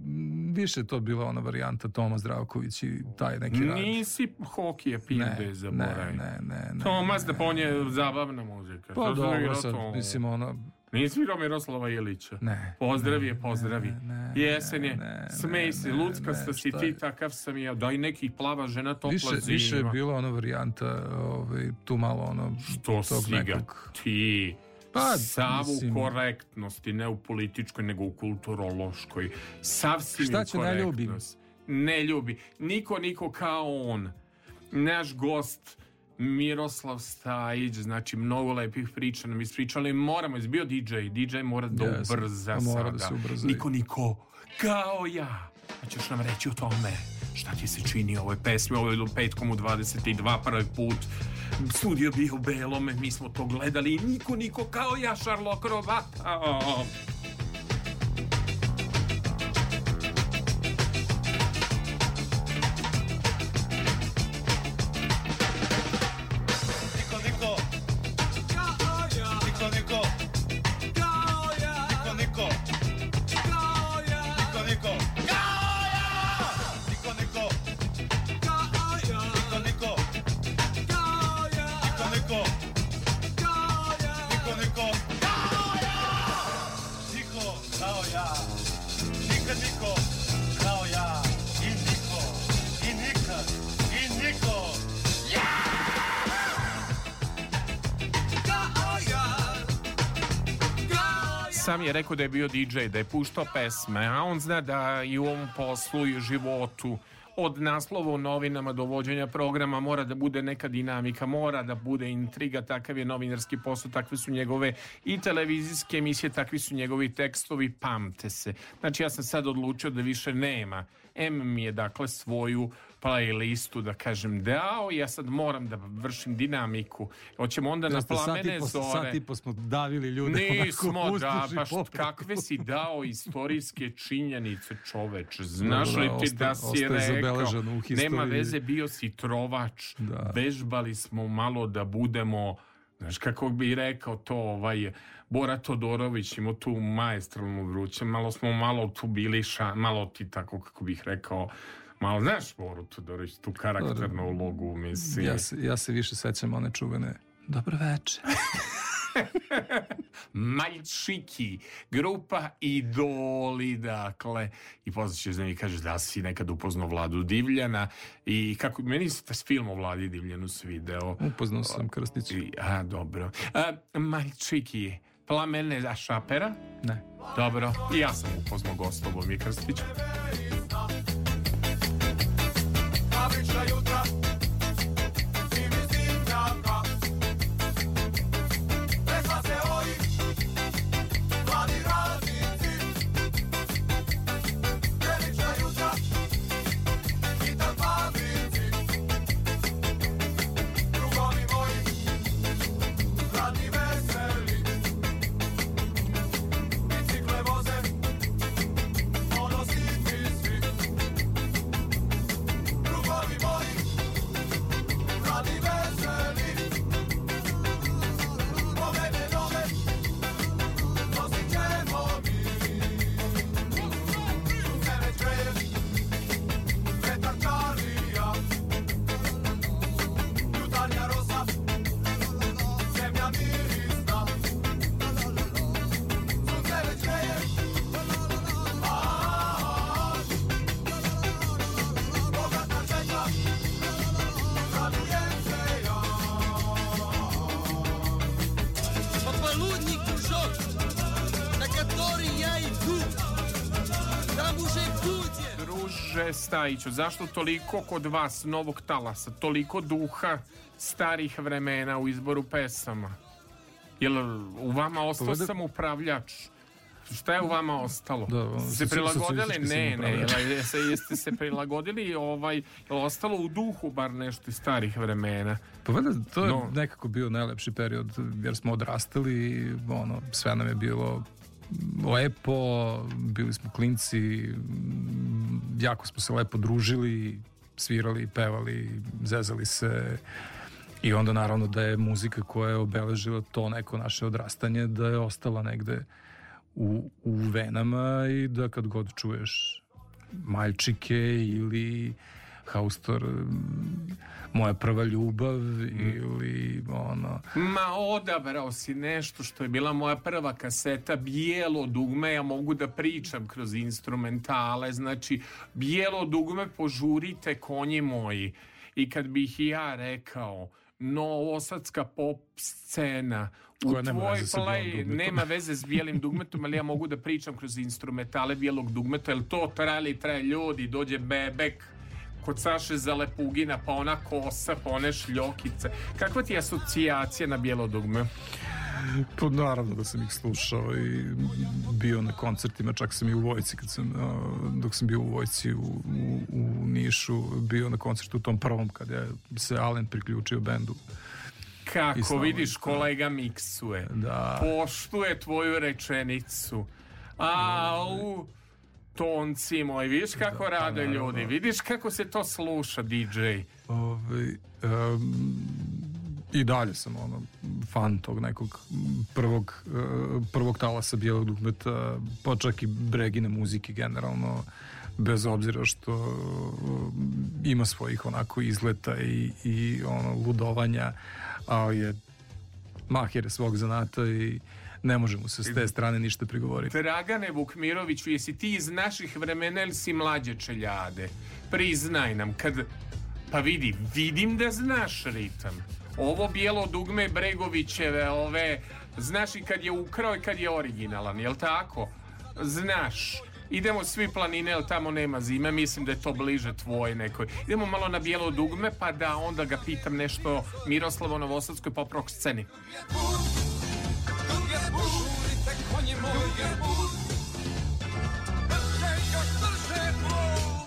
više to bila ona varijanta Toma Zdravković i taj neki rad. Nisi hokije pijem Ne, da je ne, zaboravim. ne, ne, ne. Tomas, da pa on je zabavna muzika. Pa si dobro, svirao sad, to? mislim, ono, Nisi svirao Miroslava Ilića? Ne. Pozdravi je, pozdravi. Jesen je, ne, smej se, ne, luckasta ne, si ti, je? takav sam ja. Daj neki plava žena, topla više, zima. više je bila ona varijanta ovaj, tu malo ono Što si ga nekog ti? Pa, Sav u korektnosti, ne u političkoj, nego u kulturološkoj. Sav si Šta ću ne ljubim? korektnost. Ne ljubi. Niko, niko kao on. Naš gost Miroslav Stajić, znači mnogo lepih priča nam ispričali. Moramo, je bio DJ, DJ mora da Jesam. ubrza Pa mora sada. da se ubrza. Niko, niko kao ja. A ćeš nam reći o tome šta ti se čini ovoj pesmi, ovo je do petkom u 22 prvi put. Studio bio u belome, mi smo to gledali i niko, niko kao ja, Šarlo Krovata. Rekao da je bio DJ, da je puštao pesme, a on zna da i u ovom poslu i životu od naslova u novinama do vođenja programa mora da bude neka dinamika, mora da bude intriga, takav je novinarski posao, takve su njegove i televizijske emisije, takvi su njegovi tekstovi, pamte se. Znači ja sam sad odlučio da više nema. M mi je dakle svoju playlistu da kažem dao, ja sad moram da vršim dinamiku. Hoćemo onda na plamene po- zore. Sad i po smo davili ljude. Nismo, da, pa popreko. kakve si dao istorijske činjenice, čoveč. Znaš Da, li da, ti osta- da si rekao, nema veze, bio si trovač, Da. vežbali smo malo da budemo, znaš kako bi rekao to, ovaj, Bora Todorović imao tu maestralnu vruće, malo smo malo tu bili, ša, malo ti tako, kako bih rekao, malo, znaš Boru Todorović, tu karakternu ulogu, mislim. Ja se, ja se više sećam one čuvene. Dobro veče. Maljčiki, grupa Idoli, dakle, i posle ćeš da mi kažeš da si nekad upoznao Vladu Divljana i kako, meni se taj film o Vladi Divljanu svideo. Upoznao sam Krstiću. I, a, dobro. A, Maljčiki, plamene za šapera? Ne. Dobro, i ja sam upoznao gostovo mi Druže Stajiću, zašto toliko kod vas novog talasa, toliko duha starih vremena u izboru pesama? Jel u vama ostao Povede- sam upravljač? Šta je u vama ostalo? Da, se prilagodili? Ne, ne, jeste, jeste se prilagodili ovaj, ostalo u duhu bar nešto iz starih vremena? Pa valjda to je No. nekako bio najlepši period jer smo odrastali i ono, sve nam je bilo lepo, bili smo klinci, jako smo se lepo družili, svirali, pevali, zezali se. I onda naravno da je muzika koja je obeležila to neko naše odrastanje da je ostala negde u, u venama i da kad god čuješ Maljčike ili Haustor Moja prva ljubav ili ono. Ma odabrao si nešto što je bila moja prva kaseta. Bijelo dugme, ja mogu da pričam kroz instrumentale. Znači Bijelo dugme požurite konji moji. I kad bih i ja rekao novosadska pop scena u Koja tvoj play nema veze s bijelim dugmetom ali ja mogu da pričam kroz instrumentale bijelog dugmeta jel to trajali traje ljudi dođe bebek kod Saše Zalepugina, pa ona kosa, pa one šljokice. Kakva ti je asocijacija na bijelo dugme? Pa naravno da sam ih slušao i bio na koncertima, čak sam i u Vojci kad sam, dok sam bio u Vojci u, u, u Nišu, bio na koncertu u tom prvom kad je se Alen priključio bendu. Kako vidiš kolega miksuje. Da. Poštuje tvoju rečenicu. Au, tonci moj, vidiš kako pa rade ljudi, vidiš kako se to sluša DJ. Ovaj, em, I dalje sam ono, fan tog nekog prvog, eh, prvog talasa bijelog dugmeta, pa čak i Bregine muzike generalno, bez obzira što ima svojih onako izleta i, i ono ludovanja, ali je mahir je svog zanata i ne možemo se s te strane ništa prigovoriti. Dragane Vukmiroviću, jesi ti iz naših vremena ili si mlađe čeljade? Priznaj nam, kad... Pa vidi, vidim da znaš ritam. Ovo bijelo dugme Bregovićeve, ove... Znaš i kad je ukrao i kad je originalan, jel tako? Znaš. Idemo svi planine, jel tamo nema zime, mislim da je to bliže tvoje nekoj. Idemo malo na bijelo dugme, pa da onda ga pitam nešto Miroslavo Novosadskoj pop rock sceni.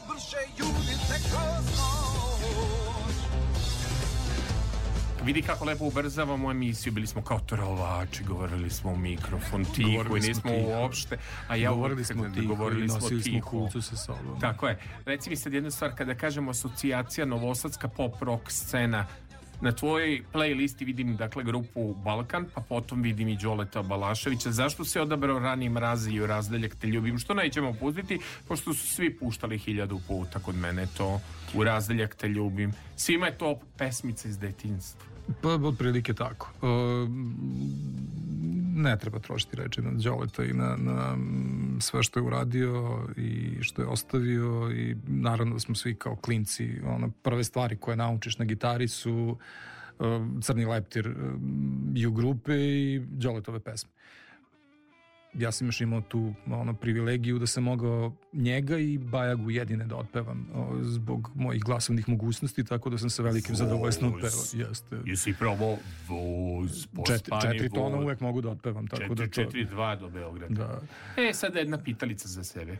Brže jurite kroz noć Vidi kako lepo ubrzavamo emisiju, bili smo kao trovači, govorili smo u mikrofon tiho i nismo tiho. uopšte, a ja Govorili smo tiho govorili smo nosili smo tiho. kucu sa sobom. Tako je. Reci mi sad jednu stvar, kada kažemo asocijacija novosadska pop rock scena, na tvojoj playlisti vidim dakle grupu Balkan, pa potom vidim i Đoleta Balaševića. Zašto se odabrao rani mrazi i razdeljak te ljubim? Što nećemo pustiti? Pošto su svi puštali hiljadu puta kod mene to u razdeljak te ljubim. Svima je to pesmica iz detinjstva. Pa, otprilike tako. E, ne treba trošiti reči na Đoleta i na, na mm, sve što je uradio i što je ostavio i naravno da smo svi kao klinci, ono, prve stvari koje naučiš na gitari su e, Crni leptir e, i u grupe i Đoletove pesme. Ja sam još imao tu ono, privilegiju da sam mogao njega i Bajagu jedine da otpevam o, zbog mojih glasovnih mogućnosti, tako da sam sa velikim zadovoljstvom Voz. pevao. Jeste. Jesi probao voz, Četiri, pospani četiri tona voz. uvek mogu da otpevam, tako Četiri, da to... četiri, dva do Beograda. Da. E, sada jedna pitalica za sebe.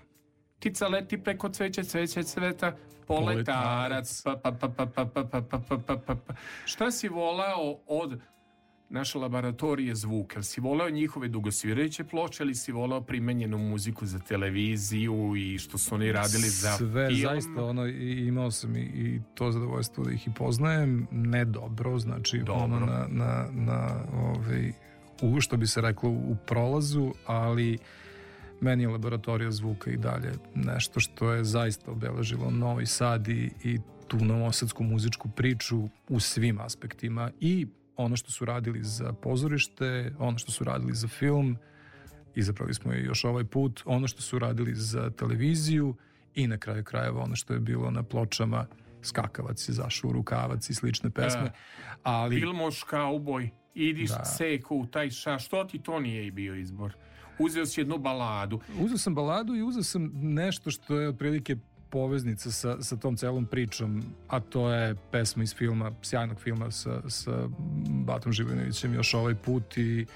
Ptica leti preko cveće, cveće cveta, poletarac, pa, pa, pa, pa, pa, pa, pa, pa, pa, pa, pa, pa. Šta si volao od naše laboratorije zvuka? Jel si volao njihove dugosvirajuće ploče ili si volao primenjenu muziku za televiziju i što su oni radili za Sve, film? zaista, ono, imao sam i, i to zadovoljstvo da ih i poznajem, ne dobro, znači Dobro. ono na, na, na ovaj, u, što bi se reklo u prolazu, ali meni je laboratorija zvuka i dalje nešto što je zaista obeležilo Novi Sad i, i tu novosadsku muzičku priču u svim aspektima i ono što su radili za pozorište, ono što su radili za film, izabrali smo je još ovaj put, ono što su radili za televiziju i na kraju krajeva ono što je bilo na pločama Skakavac je zašao u rukavac i slične pesme. E, ali Filmoš kauboj, idiš Da. seko u taj ša, što ti to nije i bio izbor? uzeo si jednu baladu. Uzeo sam baladu i uzeo sam nešto što je otprilike poveznica sa, sa tom celom pričom, a to je pesma iz filma, sjajnog filma sa, sa Batom Živanovićem još ovaj put i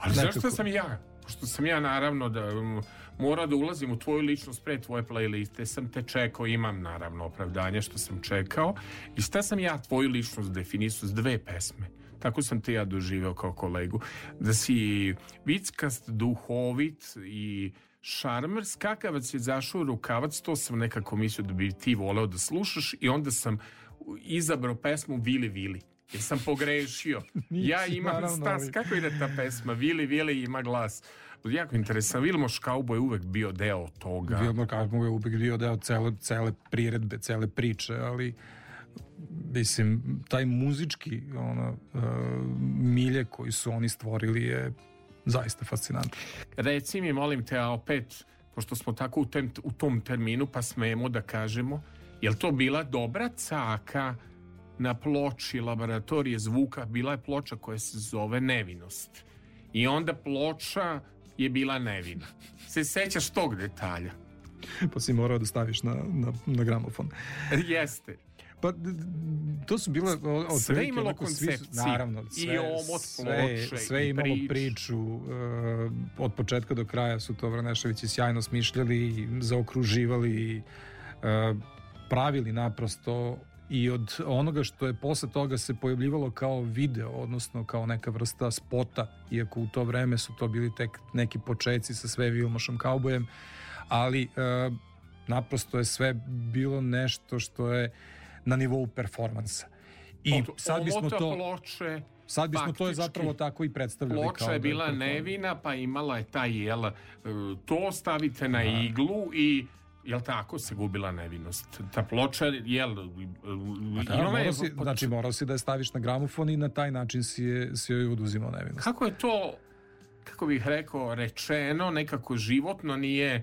Ali Nekako- zašto sam ja? Pošto sam ja naravno da um, mora da ulazim u tvoju ličnost pre tvoje playliste, sam te čekao, imam naravno opravdanje što sam čekao i šta sam ja tvoju ličnost definisao s dve pesme. Tako sam te ja doživeo kao kolegu. Da si vickast, duhovit i šarmer, skakavac je zašao u rukavac, to sam nekako mislio da bi ti voleo da slušaš i onda sam izabrao pesmu Vili Vili. Jer sam pogrešio. ja Nisi, imam naravno, stas, kako ide ta pesma? Vili Vili ima glas. Jako interesant. Vilmoš Kaubo je uvek bio deo toga. Vilmor Kaufman je uvijek bio deo cele, cele priredbe, cele priče, ali mislim, taj muzički ono, uh, milje koji su oni stvorili je zaista fascinantan. Reci mi, molim te, a opet, pošto smo tako u, tem, u tom terminu, pa smemo da kažemo, je to bila dobra caka na ploči laboratorije zvuka? Bila je ploča koja se zove Nevinost. I onda ploča je bila nevina. Se sećaš tog detalja? Pa si morao da staviš na, na, na gramofon. Jeste. Pa to su bile o- otprilike Sve imalo onako svi su- koncepciju. naravno, I sve, omot sve, ploče, sve i imalo priču. priču. uh, od početka do kraja su to Vraneševići sjajno smišljali, i zaokruživali, i, uh, pravili naprosto i od onoga što je posle toga se pojavljivalo kao video, odnosno kao neka vrsta spota, iako u to vreme su to bili tek neki počeci sa sve Vilmošom Kaubojem, ali uh, naprosto je sve bilo nešto što je na nivou performansa. I Od sad bismo to ploče, sad bismo to faktički, zapravo tako i predstavljali Ploča kao je da bila performans. nevina, pa imala je taj, jel, e, to stavite na iglu i Jel tako se gubila nevinost? Ta ploča, jel... Pa da, je- morao si, znači morao si da je staviš na gramofon i na taj način si, je, si joj oduzimao nevinost. Kako je to, kako bih rekao, rečeno, nekako životno nije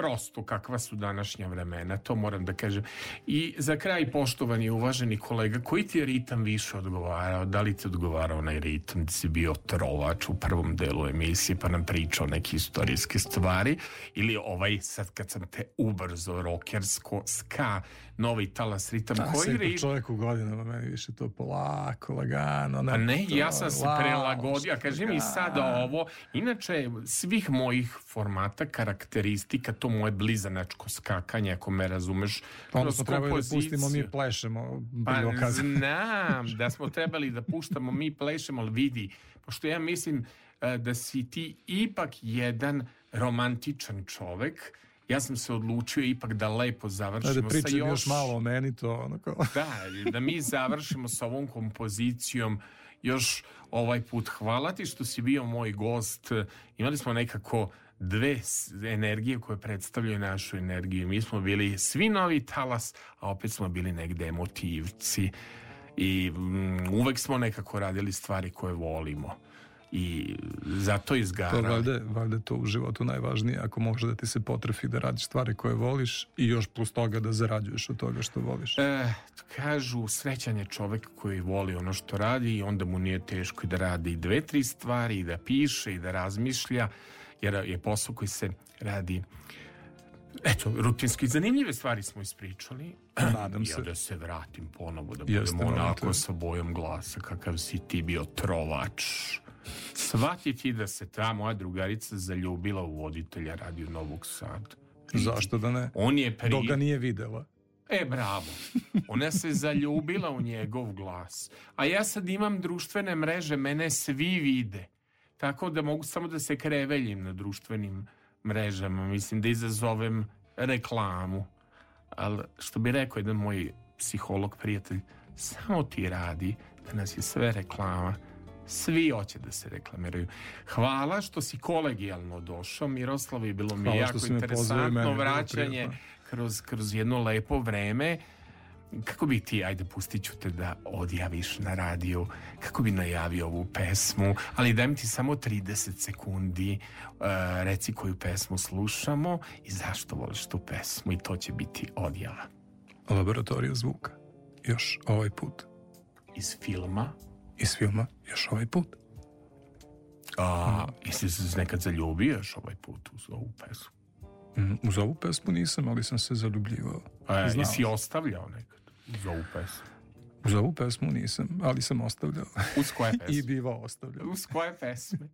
prosto kakva su današnja vremena, to moram da kažem. I za kraj, poštovani i uvaženi kolega, koji ti je ritam više odgovarao? Da li ti odgovarao onaj ritam da si bio trovač u prvom delu emisije pa nam pričao neke istorijske stvari ili ovaj sad kad sam te ubrzo rokersko ska novi talas ritam Da, koji ritam čovjek u godinama, meni više to polako, lagano. A ne, to, ja sam se prelagodio, a kaži mi sada ovo, inače svih mojih formata, karakteristika, to moje blizanačko skakanje, ako me razumeš, onda smo trebali da pustimo, mi plešemo. Pa znam da smo trebali da puštamo, mi plešemo, ali vidi, pošto ja mislim e, da si ti ipak jedan romantičan čovek, ja sam se odlučio ipak da lepo završimo Ajde, sa pričaj mi još... još malo o meni, to ono kao... Da, da mi završimo sa ovom kompozicijom još ovaj put. Hvala ti što si bio moj gost. Imali smo nekako dve energije koje predstavljaju našu energiju. Mi smo bili svi novi talas, a opet smo bili negde emotivci. I mm, uvek smo nekako radili stvari koje volimo. I zato To izgarali. valjda, valjda je to u životu najvažnije, ako može da ti se potrefi da radiš stvari koje voliš i još plus toga da zarađuješ od toga što voliš. E, kažu, srećan je čovek koji voli ono što radi i onda mu nije teško i da radi dve, tri stvari i da piše i da razmišlja, jer je posao koji se radi Eto, rutinski zanimljive stvari smo ispričali. Nadam se. da se vratim ponovo, da Jeste, budemo molim onako te. sa bojom glasa, kakav si ti bio trovač. Svati ti da se ta moja drugarica zaljubila u voditelja Radio Novog Sada. Zašto da ne? On je pri... Dok ga nije videla. E, bravo. Ona se zaljubila u njegov glas. A ja sad imam društvene mreže, mene svi vide. Tako da mogu samo da se kreveljim na društvenim mrežama. Mislim da izazovem reklamu. Ali što bi rekao jedan moj psiholog prijatelj, samo ti radi da nas je sve reklama. Svi hoće da se reklamiraju. Hvala što si kolegijalno došao, Miroslav, i bilo mi Hvala jako me interesantno vraćanje kroz, kroz jedno lepo vreme. Kako bi ti, ajde pustit ću te da odjaviš na radiju, kako bi najavio ovu pesmu, ali daj mi ti samo 30 sekundi, uh, reci koju pesmu slušamo i zašto voliš tu pesmu i to će biti odjava. Laboratorija zvuka. Još ovaj put. Iz filma Iz filma još ovaj put. A, jesi se nekad zaljubio još ovaj put uz ovu pesmu? Mm, Uz ovu pesmu nisam, ali sam se zaljubljivao. A, Znao jesi ostavljao nekad ovu pesmu? Uz ovu pesmu nisam, ali sam ostavljao. Uz koje pesme? I bivao ostavljao. Uz koje pesme?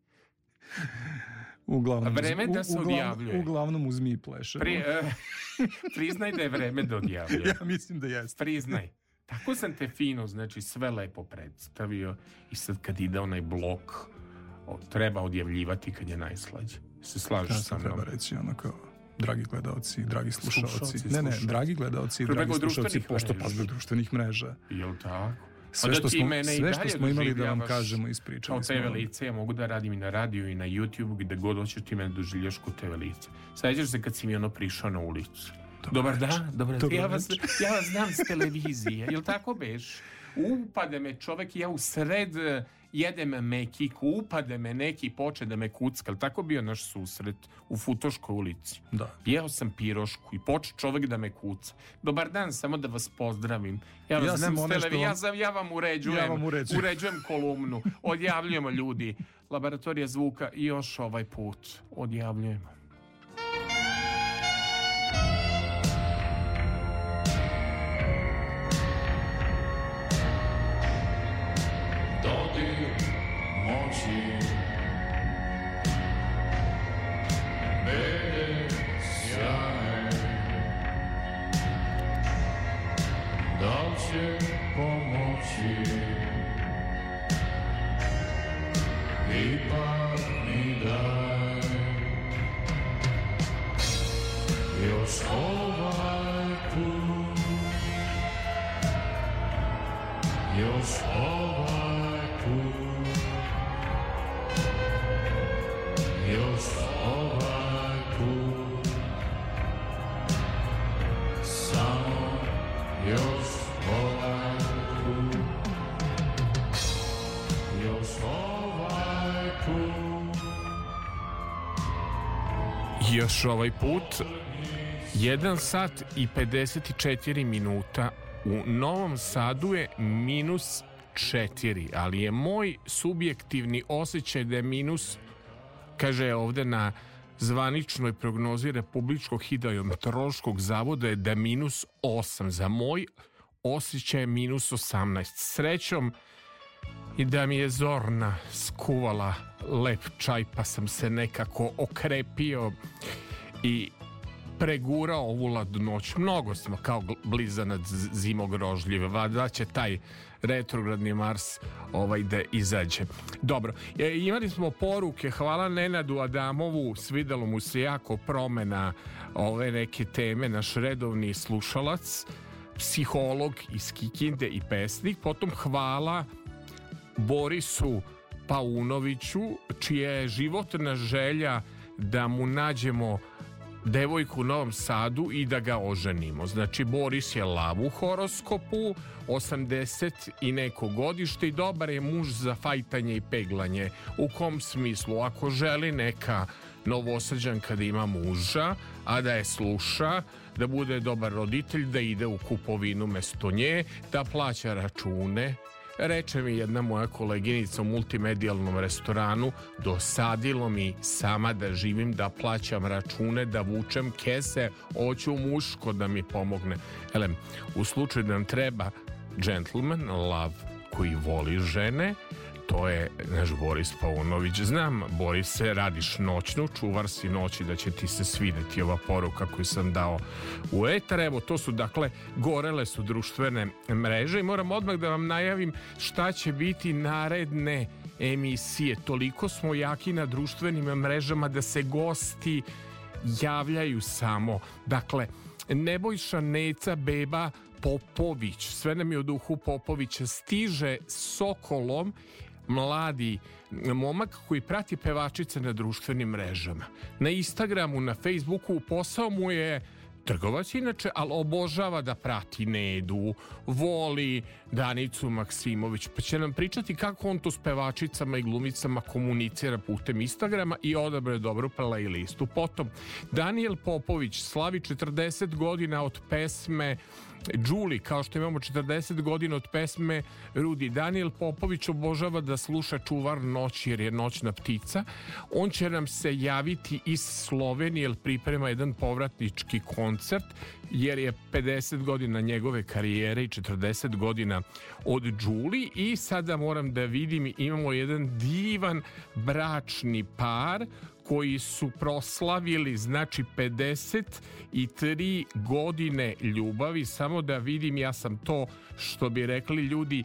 Uglavnom, vreme da se odjavljuje. Uglavnom uz mi pleše. Pri, e, priznaj da je vreme da odjavljuje. Ja mislim da jeste. Priznaj. Tako sam te fino, znači sve lepo predstavio i sad kad ide onaj blok, o, treba odjavljivati kad je najslađe. Se slažeš sa mnom? treba reći ono kao dragi gledalci, dragi slušalci. Slušaoci, Ne, ne, slušaoci. dragi gledalci i dragi slušalci, pošto pa zbog društvenih mreža. Jel tako? Sve što smo- i sve što smo imali da vam kažemo, ispričali Kao TV lice, ja mogu da radim i na radiju i na YouTube, gde god hoćeš ti mene doživljaš kod TV lice. Sećaš se kad si mi ono prišao na ulicu. Dobar, dan, dobar, Dobro ja, vas, ja vas znam s televizije, jel tako beš? Upade me čovek, ja u sred jedem mekiku, upade me neki, poče da me kucka, jel tako bio naš susret u Futoškoj ulici? Da. Jeo sam pirošku i poče čovek da me kuca. Dobar dan, samo da vas pozdravim. Ja vas Ja znam sam s onaj što televi- ja, za- ja vam uređujem, Ja vam uređujem. uređujem kolumnu, odjavljujemo ljudi. Laboratorija zvuka i još ovaj put odjavljujemo. Još ovaj put 1 sat i 54 minuta u Novom Sadu je minus 4, ali je moj subjektivni osjećaj da je minus kaže ovde na zvaničnoj prognozi Republičkog hidrometeorološkog zavoda je da je minus 8. Za moj osjećaj je minus 18. Srećom i da mi je Zorna skuvala lep čaj pa sam se nekako okrepio i pregurao ovu ladnoć. Mnogo smo kao blizanac z- zimogrožljive. Vada će taj retrogradni Mars ovaj da izađe. Dobro, e, imali smo poruke, hvala Nenadu Adamovu, svidelo mu se jako promena ove neke teme, naš redovni slušalac, psiholog iz Kikinde i pesnik, potom hvala Borisu Paunoviću, čija je životna želja da mu nađemo devojku u Novom Sadu i da ga oženimo. Znači, Boris je lav u horoskopu, 80 i neko godište i dobar je muž za fajtanje i peglanje. U kom smislu? Ako želi neka novosađanka da ima muža, a da je sluša, da bude dobar roditelj, da ide u kupovinu mesto nje, da plaća račune, Reče mi jedna moja koleginica u multimedijalnom restoranu, dosadilo mi sama da živim, da plaćam račune, da vučem kese, hoću muško da mi pomogne. Elem, u slučaju da nam treba gentleman, love, koji voli žene, to je naš Boris Paunović. Znam, Borise, radiš noćnu, čuvar si noći da će ti se svideti ova poruka koju sam dao u etar. Evo, to su dakle, gorele su društvene mreže i moram odmah da vam najavim šta će biti naredne emisije. Toliko smo jaki na društvenim mrežama da se gosti javljaju samo. Dakle, Nebojša Neca Beba Popović, sve nam je u duhu Popovića, stiže Sokolom mladi momak koji prati pevačice na društvenim mrežama. Na Instagramu, na Facebooku posao mu je trgovac inače, ali obožava da prati Nedu, voli Danicu Maksimović, pa će nam pričati kako on to s pevačicama i glumicama komunicira putem Instagrama i odabre dobru playlistu. Potom, Daniel Popović slavi 40 godina od pesme Đuli, kao što imamo 40 godina od pesme Rudi. Daniel Popović obožava da sluša čuvar noći jer je noćna ptica. On će nam se javiti iz Slovenije jer priprema jedan povratnički koncert jer je 50 godina njegove karijere i 40 godina od Đuli i sada moram da vidim imamo jedan divan bračni par koji su proslavili znači 53 godine ljubavi samo da vidim ja sam to što bi rekli ljudi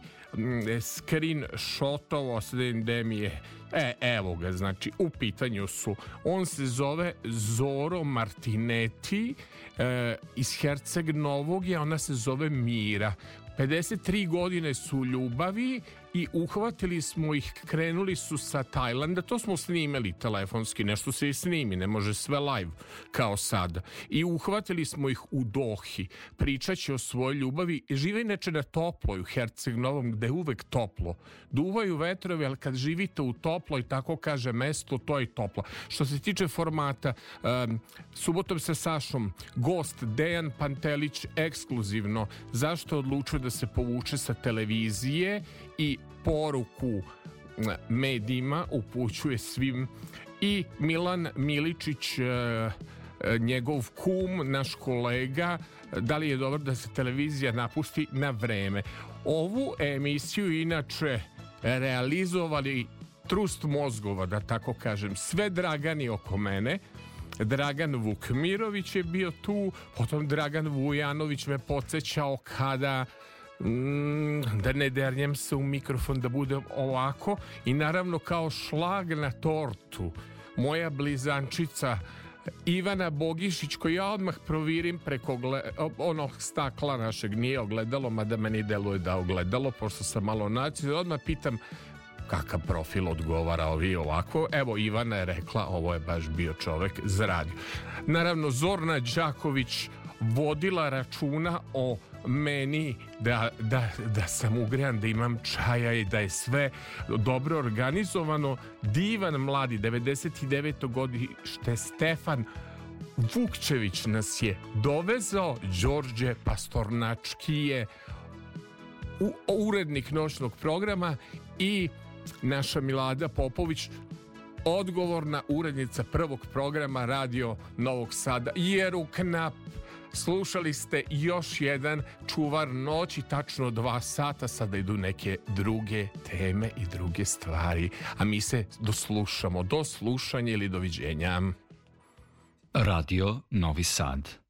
screen shotovo da mi je E, evo ga, znači, u pitanju su. On se zove Zoro Martinetti e, iz Herceg Novog, a ona se zove Mira. 53 godine su ljubavi i uhvatili smo ih, krenuli su sa Tajlanda, to smo snimali telefonski, nešto se i snimi, ne može sve live kao sada. I uhvatili smo ih u Dohi, pričaće o svojoj ljubavi. Žive inače na toploj u Herceg Novom, gde je uvek toplo. Duvaju vetrovi, ali kad živite u toploj, tako kaže mesto, to je toplo. Što se tiče formata, um, subotom sa Sašom, gost Dejan Pantelić ekskluzivno, zašto odlučuje da se povuče sa televizije i poruku medijima upućuje svim i Milan Miličić e, e, njegov kum, naš kolega, da li je dobro da se televizija napusti na vreme. Ovu emisiju inače realizovali trust mozgova, da tako kažem, sve Dragani oko mene, Dragan Vukmirović je bio tu, potom Dragan Vujanović me podsjećao kada da ne dernjem se u mikrofon da bude ovako. I naravno kao šlag na tortu moja blizančica Ivana Bogišić koji ja odmah provirim preko onog stakla našeg. Nije ogledalo mada meni deluje da ogledalo pošto sam malo naći odmah pitam kakav profil odgovara ovi ovako? Evo Ivana je rekla ovo je baš bio čovek za radio. Naravno Zorna Đaković vodila računa o meni da, da, da sam ugrejan, da imam čaja i da je sve dobro organizovano. Divan mladi, 99. godište Stefan Vukčević nas je dovezao, Đorđe Pastornački je urednik noćnog programa i naša Milada Popović odgovorna urednica prvog programa Radio Novog Sada Jeru Knap Slušali ste još jedan čuvar noći, tačno dva sata, sada idu neke druge teme i druge stvari, a mi se doslušamo, do slušanja ili doviđenja. Radio Novi Sad.